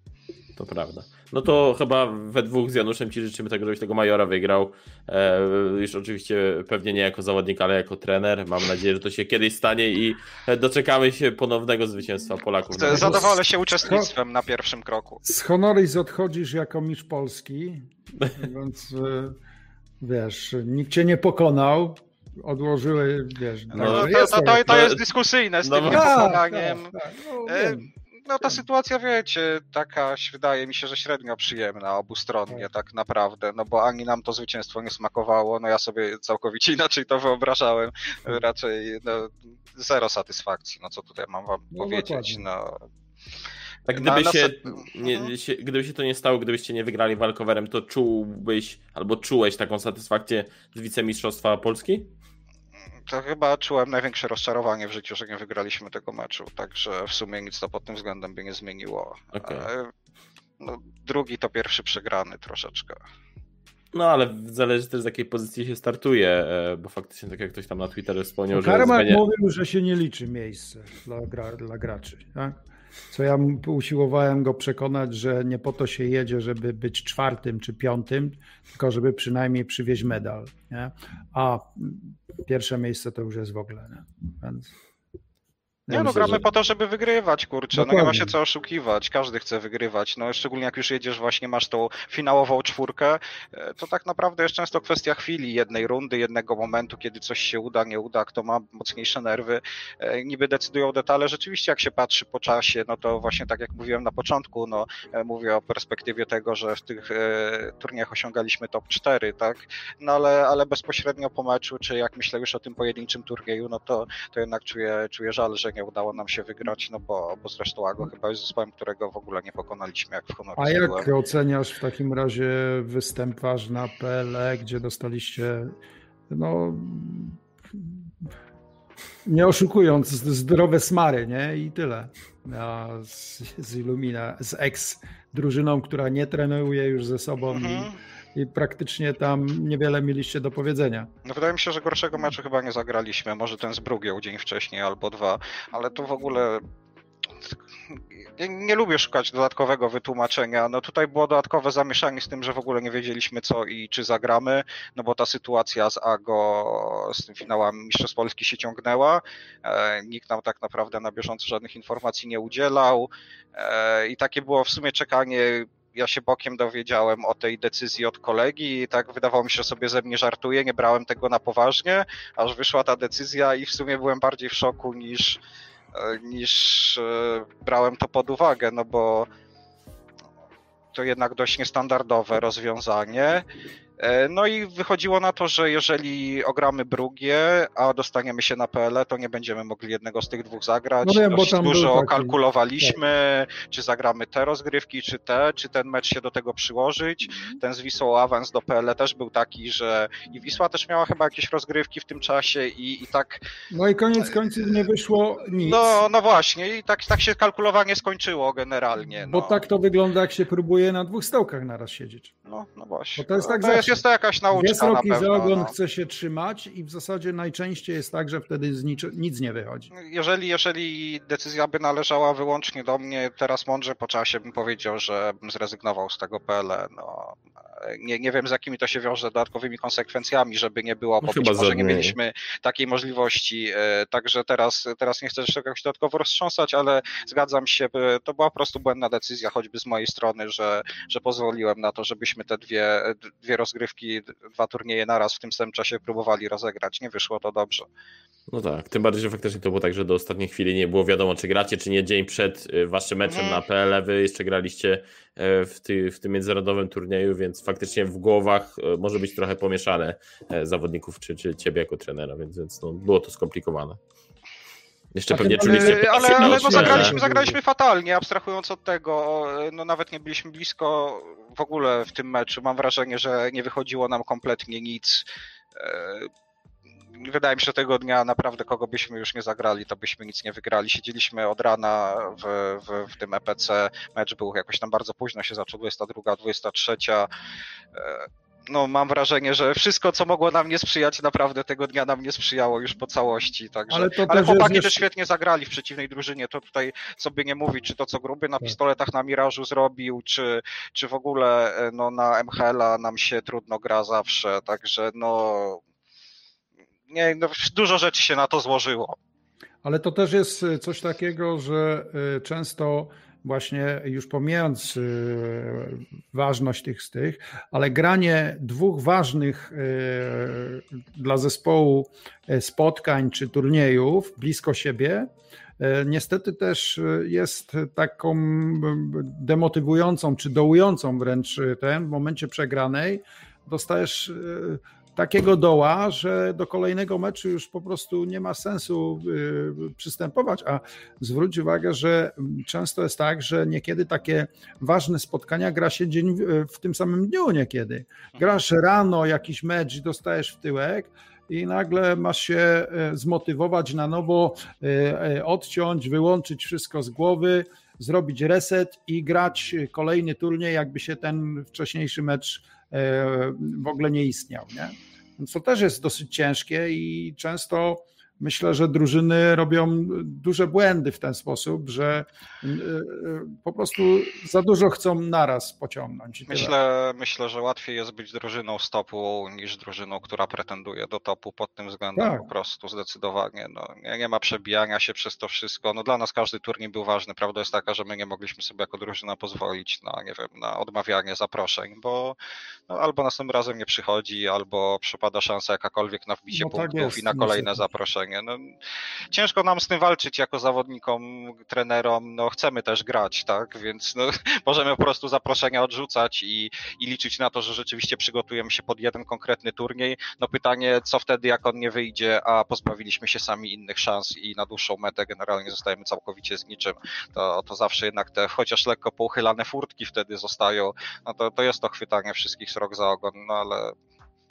Speaker 1: To prawda. No to chyba we dwóch z Januszem Ci życzymy tego, żebyś tego Majora wygrał. E, już oczywiście pewnie nie jako zawodnik, ale jako trener. Mam nadzieję, że to się kiedyś stanie i doczekamy się ponownego zwycięstwa Polaków.
Speaker 2: Zadowolę się uczestnictwem na pierwszym kroku.
Speaker 3: Z honoris odchodzisz jako mistrz Polski, [LAUGHS] więc e, wiesz, nikt cię nie pokonał. Odłożyły, wiesz,
Speaker 2: no, to, to, to, to, jest dyskusyjne z no, tym tak, niepokonaniem. Tak, tak, no, no ta sytuacja, wiecie, taka wydaje mi się, że średnio przyjemna obustronnie tak. naprawdę, no bo ani nam to zwycięstwo nie smakowało, no ja sobie całkowicie [LAUGHS] inaczej to wyobrażałem, raczej no, zero satysfakcji, no co tutaj mam wam no, powiedzieć, no...
Speaker 1: Tak gdyby, no, się, nie, mhm. się, gdyby się to nie stało, gdybyście nie wygrali walkowerem, to czułbyś albo czułeś taką satysfakcję z wicemistrzostwa Polski?
Speaker 2: To chyba czułem największe rozczarowanie w życiu, że nie wygraliśmy tego meczu, także w sumie nic to pod tym względem by nie zmieniło. Okay. No, drugi to pierwszy przegrany troszeczkę.
Speaker 1: No ale zależy też z jakiej pozycji się startuje, e, bo faktycznie tak jak ktoś tam na Twitterze wspomniał,
Speaker 3: no, że... Karmak zmienia... mówił, że się nie liczy miejsce dla, gra, dla graczy. Tak? Co ja usiłowałem go przekonać, że nie po to się jedzie, żeby być czwartym czy piątym, tylko żeby przynajmniej przywieźć medal. Nie? A pierwsze miejsce to już jest w ogóle. Nie? Więc...
Speaker 2: Nie, no gramy że... po to, żeby wygrywać, kurczę. Dokładnie. No nie ma się co oszukiwać. Każdy chce wygrywać. No szczególnie jak już jedziesz właśnie, masz tą finałową czwórkę, e, to tak naprawdę jest często kwestia chwili, jednej rundy, jednego momentu, kiedy coś się uda, nie uda, kto ma mocniejsze nerwy. E, niby decydują detale. Rzeczywiście jak się patrzy po czasie, no to właśnie tak jak mówiłem na początku, no e, mówię o perspektywie tego, że w tych turniejach osiągaliśmy top 4, tak? No ale, ale bezpośrednio po meczu, czy jak myślę już o tym pojedynczym turnieju, no to, to jednak czuję, czuję żal, że nie udało nam się wygrać, no bo, bo zresztą Ago chyba jest zespołem, którego w ogóle nie pokonaliśmy, jak w Honoris
Speaker 3: A jak byłem. oceniasz w takim razie występ wasz na PLE, gdzie dostaliście no nie oszukując, zdrowe smary, nie? I tyle. A z, z Illumina, z ex drużyną, która nie trenuje już ze sobą mhm. i i praktycznie tam niewiele mieliście do powiedzenia.
Speaker 2: No wydaje mi się, że gorszego meczu chyba nie zagraliśmy. Może ten z Brugią dzień wcześniej albo dwa, ale to w ogóle nie, nie, lubię szukać dodatkowego wytłumaczenia. No tutaj było dodatkowe zamieszanie z tym, że w ogóle nie wiedzieliśmy co i czy zagramy, no bo ta sytuacja z AGO, z tym finałem Mistrzostw Polski się ciągnęła. E, nikt nam tak naprawdę na bieżąco żadnych informacji nie udzielał e, i takie było w sumie czekanie ja się bokiem dowiedziałem o tej decyzji od kolegi i tak wydawało mi się, że sobie ze mnie żartuje, nie brałem tego na poważnie, aż wyszła ta decyzja i w sumie byłem bardziej w szoku niż, e, niż e, brałem to pod uwagę, no bo to jednak dość niestandardowe rozwiązanie. E, no i wychodziło na to, że jeżeli ogramy Brugie, a dostaniemy się na PL, to nie będziemy mogli jednego z tych dwóch zagrać. No wiem, bo tam dużo taki... kalkulowaliśmy, tak. czy zagramy te rozgrywki, czy te, czy ten mecz się do tego przyłożyć. Mhm. Ten z Wisłą awans do PL też był taki, że i Wisła też miała chyba jakieś rozgrywki w tym czasie i, i tak...
Speaker 3: No i koniec końców nie wyszło nic.
Speaker 2: No, no właśnie i tak, tak się kalkulowanie skończyło generalnie.
Speaker 3: Bo
Speaker 2: no.
Speaker 3: tak to wygląda, jak się próbuje na dwóch stołkach naraz siedzieć.
Speaker 2: No, no właśnie.
Speaker 3: Bo to jest tak
Speaker 2: no,
Speaker 3: zawsze
Speaker 2: jest to jakaś nauczka
Speaker 3: Jest roki,
Speaker 2: na pewno,
Speaker 3: ogon
Speaker 2: no.
Speaker 3: chce się trzymać i w zasadzie najczęściej jest tak, że wtedy nic, nic nie wychodzi.
Speaker 2: Jeżeli, jeżeli decyzja by należała wyłącznie do mnie, teraz mądrze po czasie bym powiedział, że bym zrezygnował z tego PL. No, nie, nie wiem z jakimi to się wiąże dodatkowymi konsekwencjami, żeby nie było,
Speaker 1: No
Speaker 2: bo
Speaker 1: chyba
Speaker 2: być może nie mieliśmy takiej możliwości. e, Także teraz, teraz nie chcę jeszcze jakoś dodatkowo roztrząsać, ale zgadzam się, e, to była po prostu błędna decyzja, choćby z mojej strony, że, że pozwoliłem na to, żebyśmy te dwie, dwie rozgrywki, dwa turnieje naraz w tym samym czasie próbowali rozegrać. Nie wyszło to dobrze.
Speaker 1: No tak, tym bardziej, że faktycznie to było tak, że do ostatniej chwili nie było wiadomo, czy gracie, czy nie. Dzień przed y, waszym meczem
Speaker 2: Mhm.
Speaker 1: na PL wy jeszcze graliście e, w, ty, w tym międzynarodowym turnieju, więc faktycznie w głowach e, może być trochę pomieszane e, zawodników, czy, czy ciebie jako trenera, więc, więc no, było to skomplikowane. Jeszcze pewnie czuliście
Speaker 2: Ale, ale no zagraliśmy, zagraliśmy fatalnie, abstrahując od tego, no nawet nie byliśmy blisko w ogóle w tym meczu. Mam wrażenie, że nie wychodziło nam kompletnie nic. Wydaje mi się, że tego dnia naprawdę kogo byśmy już nie zagrali, to byśmy nic nie wygrali. Siedzieliśmy od rana w, w, w tym EPC. Mecz był jakoś tam bardzo późno się zaczął, 22, 23. E, No, mam wrażenie, że wszystko, co mogło nam nie sprzyjać, naprawdę tego dnia nam nie sprzyjało już po całości. Także...
Speaker 3: Ale to
Speaker 2: Ale chłopaki
Speaker 3: jest
Speaker 2: też świetnie zagrali w przeciwnej drużynie. To tutaj sobie nie mówić, czy to co gruby na
Speaker 3: Tak.
Speaker 2: pistoletach na Mirażu zrobił, czy, czy w ogóle e, no, na MHL-a nam się trudno gra zawsze. Także no. Nie, no, dużo rzeczy się na to złożyło.
Speaker 3: Ale to też jest y, coś takiego, że y, często właśnie już pomijając y, ważność tych z tych, ale granie dwóch ważnych dla zespołu spotkań czy turniejów blisko siebie niestety też jest taką demotywującą czy dołującą wręcz ten w momencie przegranej dostajesz takiego doła, że do kolejnego meczu już po prostu nie ma sensu y, przystępować, a zwróć uwagę, że często jest tak, że niekiedy takie ważne spotkania gra się dzień w, tym samym dniu niekiedy. Grasz rano jakiś mecz dostajesz w tyłek i nagle masz się e, zmotywować na nowo, e, odciąć, wyłączyć wszystko z głowy, zrobić reset i grać kolejny turniej, jakby się ten wcześniejszy mecz w ogóle nie istniał. Nie? To też jest dosyć ciężkie i często myślę, że drużyny robią duże błędy w ten sposób, że y, y, po prostu za dużo chcą naraz pociągnąć.
Speaker 2: Myślę, myślę, że łatwiej jest być drużyną z topu niż drużyną, która pretenduje do topu pod tym względem
Speaker 3: Tak.
Speaker 2: po prostu zdecydowanie. No, nie, ma przebijania się przez to wszystko. No, dla nas każdy turniej był ważny. Prawda jest taka, że my nie mogliśmy sobie jako drużyna pozwolić na, nie wiem, na odmawianie zaproszeń, bo no, albo następnym razem nie przychodzi, albo przypada szansa jakakolwiek na wbicie
Speaker 3: No tak
Speaker 2: punktów
Speaker 3: jest,
Speaker 2: i na kolejne
Speaker 3: niestety.
Speaker 2: Zaproszenie. No, ciężko nam z tym walczyć jako zawodnikom, trenerom. No, chcemy też grać, tak? Więc no, [LAUGHS] możemy po prostu zaproszenia odrzucać i, i liczyć na to, że rzeczywiście przygotujemy się pod jeden konkretny turniej. No pytanie, co wtedy, jak on nie wyjdzie, a pozbawiliśmy się sami innych szans i na dłuższą metę generalnie zostajemy całkowicie z niczym, to, to zawsze jednak te chociaż lekko pouchylane furtki wtedy zostają, no to, to jest to chwytanie wszystkich srok za ogon, no ale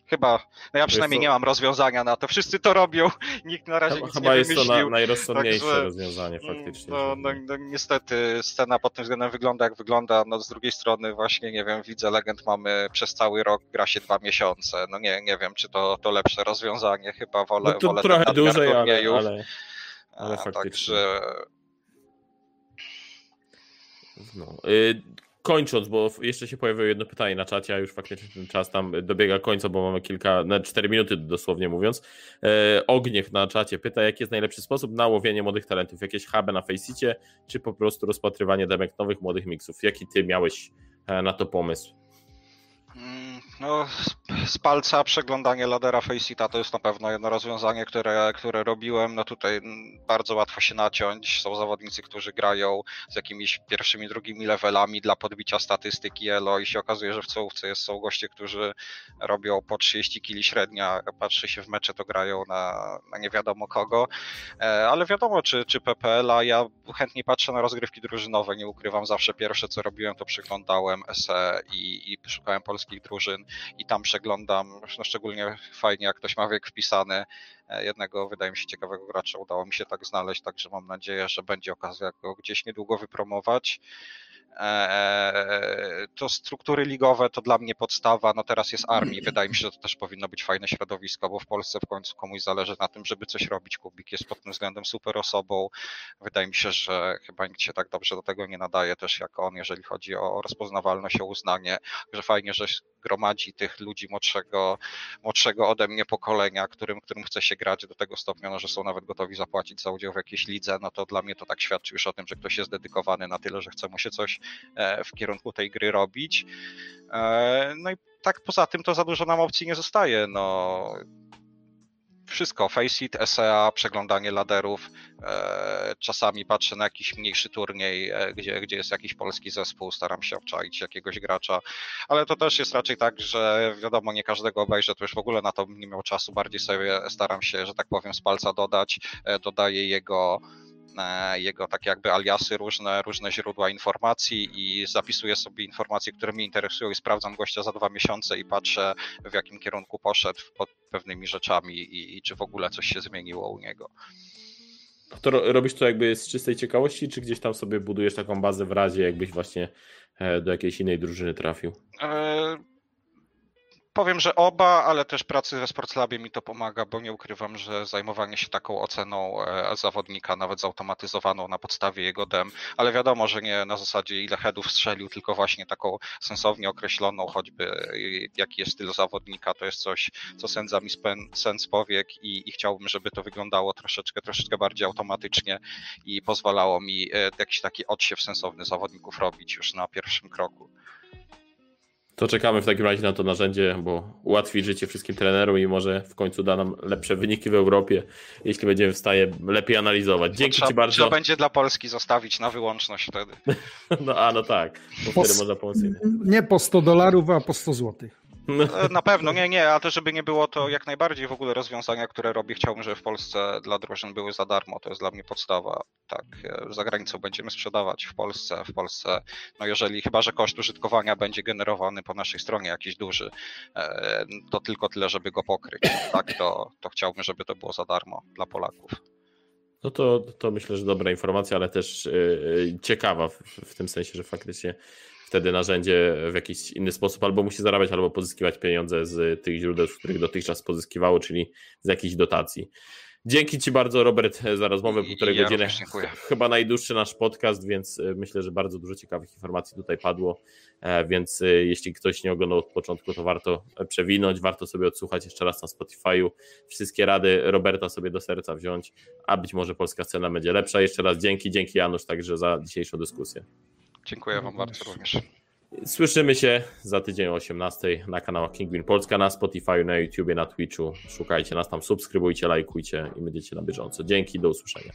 Speaker 2: chyba, no ja przynajmniej nie mam rozwiązania na to, wszyscy to robią, nikt na razie
Speaker 1: Chyba,
Speaker 2: nic
Speaker 1: chyba
Speaker 2: nie
Speaker 1: jest to
Speaker 2: wymyślił.
Speaker 1: na, najrozsądniejsze
Speaker 2: także,
Speaker 1: rozwiązanie faktycznie.
Speaker 2: No, no, no niestety scena pod tym względem wygląda jak wygląda. No z drugiej strony właśnie nie wiem, widzę legend mamy przez cały rok, gra się dwa miesiące. No nie, nie wiem, czy to, to lepsze rozwiązanie. Chyba wolę,
Speaker 1: no to
Speaker 2: wolę
Speaker 1: trochę dłużej, ale, ale, ale faktycznie.
Speaker 2: Także
Speaker 1: No. Kończąc, bo jeszcze się pojawiło jedno pytanie na czacie, a już faktycznie ten czas tam dobiega końca, bo mamy kilka, na 4 minuty dosłownie mówiąc. E, Ogniech na czacie pyta, jaki jest najlepszy sposób na łowienie młodych talentów? Jakieś huby na Faceicie, czy po prostu rozpatrywanie demek nowych, młodych miksów? Jaki ty miałeś e, na to pomysł?
Speaker 2: No, z- z palca przeglądanie ladera Faceita to jest na pewno jedno rozwiązanie, które, które robiłem. No tutaj mm, bardzo łatwo się naciąć. Są zawodnicy, którzy grają z jakimiś pierwszymi, drugimi levelami dla podbicia statystyki ELO i się okazuje, że w czołówce jest, są goście, którzy robią po 30 kili średnia. Patrzy się w mecze, to grają na, na nie wiadomo kogo. E, Ale wiadomo, czy, czy PPL-a, ja chętnie patrzę na rozgrywki drużynowe, nie ukrywam, zawsze pierwsze co robiłem, to przeglądałem SE i, i szukałem polskich drużyn i tam przeglądam, no szczególnie fajnie jak ktoś ma wiek wpisany, E, jednego wydaje mi się ciekawego gracza udało mi się tak znaleźć, także mam nadzieję, że będzie okazja go gdzieś niedługo wypromować. E, to struktury ligowe to dla mnie podstawa, no teraz jest armii, wydaje mi się, że to też powinno być fajne środowisko, bo w Polsce w końcu komuś zależy na tym, żeby coś robić, Kubik jest pod tym względem super osobą, wydaje mi się, że chyba nikt się tak dobrze do tego nie nadaje też jak on, jeżeli chodzi o rozpoznawalność, o uznanie, że fajnie, że gromadzi tych ludzi młodszego, młodszego ode mnie pokolenia, którym, którym chce się grać do tego stopnia, no, że są nawet gotowi zapłacić za udział w jakiejś lidze, no to dla mnie to tak świadczy już o tym, że ktoś jest dedykowany na tyle, że chce mu się coś e, w kierunku tej gry robić. E, no i tak poza tym to za dużo nam opcji nie zostaje. No, wszystko, Faceit, SEA, przeglądanie laderów, e, czasami patrzę na jakiś mniejszy turniej, e, gdzie, gdzie jest jakiś polski zespół, staram się obczaić jakiegoś gracza, ale to też jest raczej tak, że wiadomo, nie każdego obejrzę, to już w ogóle na to nie miał czasu, bardziej sobie staram się, że tak powiem, z palca dodać, e, dodaję jego jego takie jakby aliasy, różne, różne źródła informacji i zapisuję sobie informacje, które mnie interesują i sprawdzam gościa za dwa miesiące i patrzę w jakim kierunku poszedł pod pewnymi rzeczami i, i czy w ogóle coś się zmieniło u niego.
Speaker 1: To robisz to jakby z czystej ciekawości, czy gdzieś tam sobie budujesz taką bazę w razie, jakbyś właśnie e, do jakiejś innej drużyny trafił? E
Speaker 2: Powiem, że oba, ale też pracy we Sportslabie mi to pomaga, bo nie ukrywam, że zajmowanie się taką oceną e, zawodnika, nawet zautomatyzowaną na podstawie jego dem, ale wiadomo, że nie na zasadzie ile headów strzelił, tylko właśnie taką sensownie określoną, choćby jaki jest styl zawodnika, to jest coś, co sędza mi sens powiek i, i chciałbym, żeby to wyglądało troszeczkę, troszeczkę bardziej automatycznie i pozwalało mi e, jakiś taki odsiew sensowny zawodników robić już na pierwszym kroku.
Speaker 1: To czekamy w takim razie na to narzędzie, bo ułatwi życie wszystkim trenerom i może w końcu da nam lepsze wyniki w Europie, jeśli będziemy w stanie lepiej analizować. Dzięki trzeba, Ci bardzo.
Speaker 2: Trzeba będzie dla Polski zostawić na wyłączność wtedy. [LAUGHS]
Speaker 1: No a no tak, bo po, wtedy można pomóc
Speaker 3: Nie po 100 dolarów, a po 100 złotych.
Speaker 2: E, na pewno, nie, nie, a to żeby nie było to jak najbardziej w ogóle rozwiązania, które robię, chciałbym, żeby w Polsce dla drużyn były za darmo, to jest dla mnie podstawa. Tak, e, za granicą będziemy sprzedawać w Polsce, w Polsce, no jeżeli chyba, że koszt użytkowania będzie generowany po naszej stronie jakiś duży, e, to tylko tyle, żeby go pokryć. Tak, to, to chciałbym, żeby to było za darmo dla Polaków.
Speaker 1: No to, to myślę, że dobra informacja, ale też ciekawa w, w tym sensie, że faktycznie wtedy narzędzie w jakiś inny sposób albo musi zarabiać, albo pozyskiwać pieniądze z tych źródeł, z których dotychczas pozyskiwało, czyli z jakichś dotacji. Dzięki Ci bardzo, Robert, za rozmowę półtorej ja godziny. Chyba najdłuższy nasz podcast, więc e, myślę, że bardzo dużo ciekawych informacji tutaj padło. E, więc e, jeśli ktoś nie oglądał od początku, to warto przewinąć, warto sobie odsłuchać jeszcze raz na Spotify'u. Wszystkie rady Roberta sobie do serca wziąć, a być może polska scena będzie lepsza. Jeszcze raz dzięki, dzięki Janusz także za dzisiejszą dyskusję.
Speaker 2: Dziękuję Wam bardzo również.
Speaker 1: Słyszymy się za tydzień o 18 na kanałach Kingwin Polska, na Spotify, na YouTubie, na Twitchu. Szukajcie nas tam, subskrybujcie, lajkujcie i będziecie na bieżąco. Dzięki, do usłyszenia.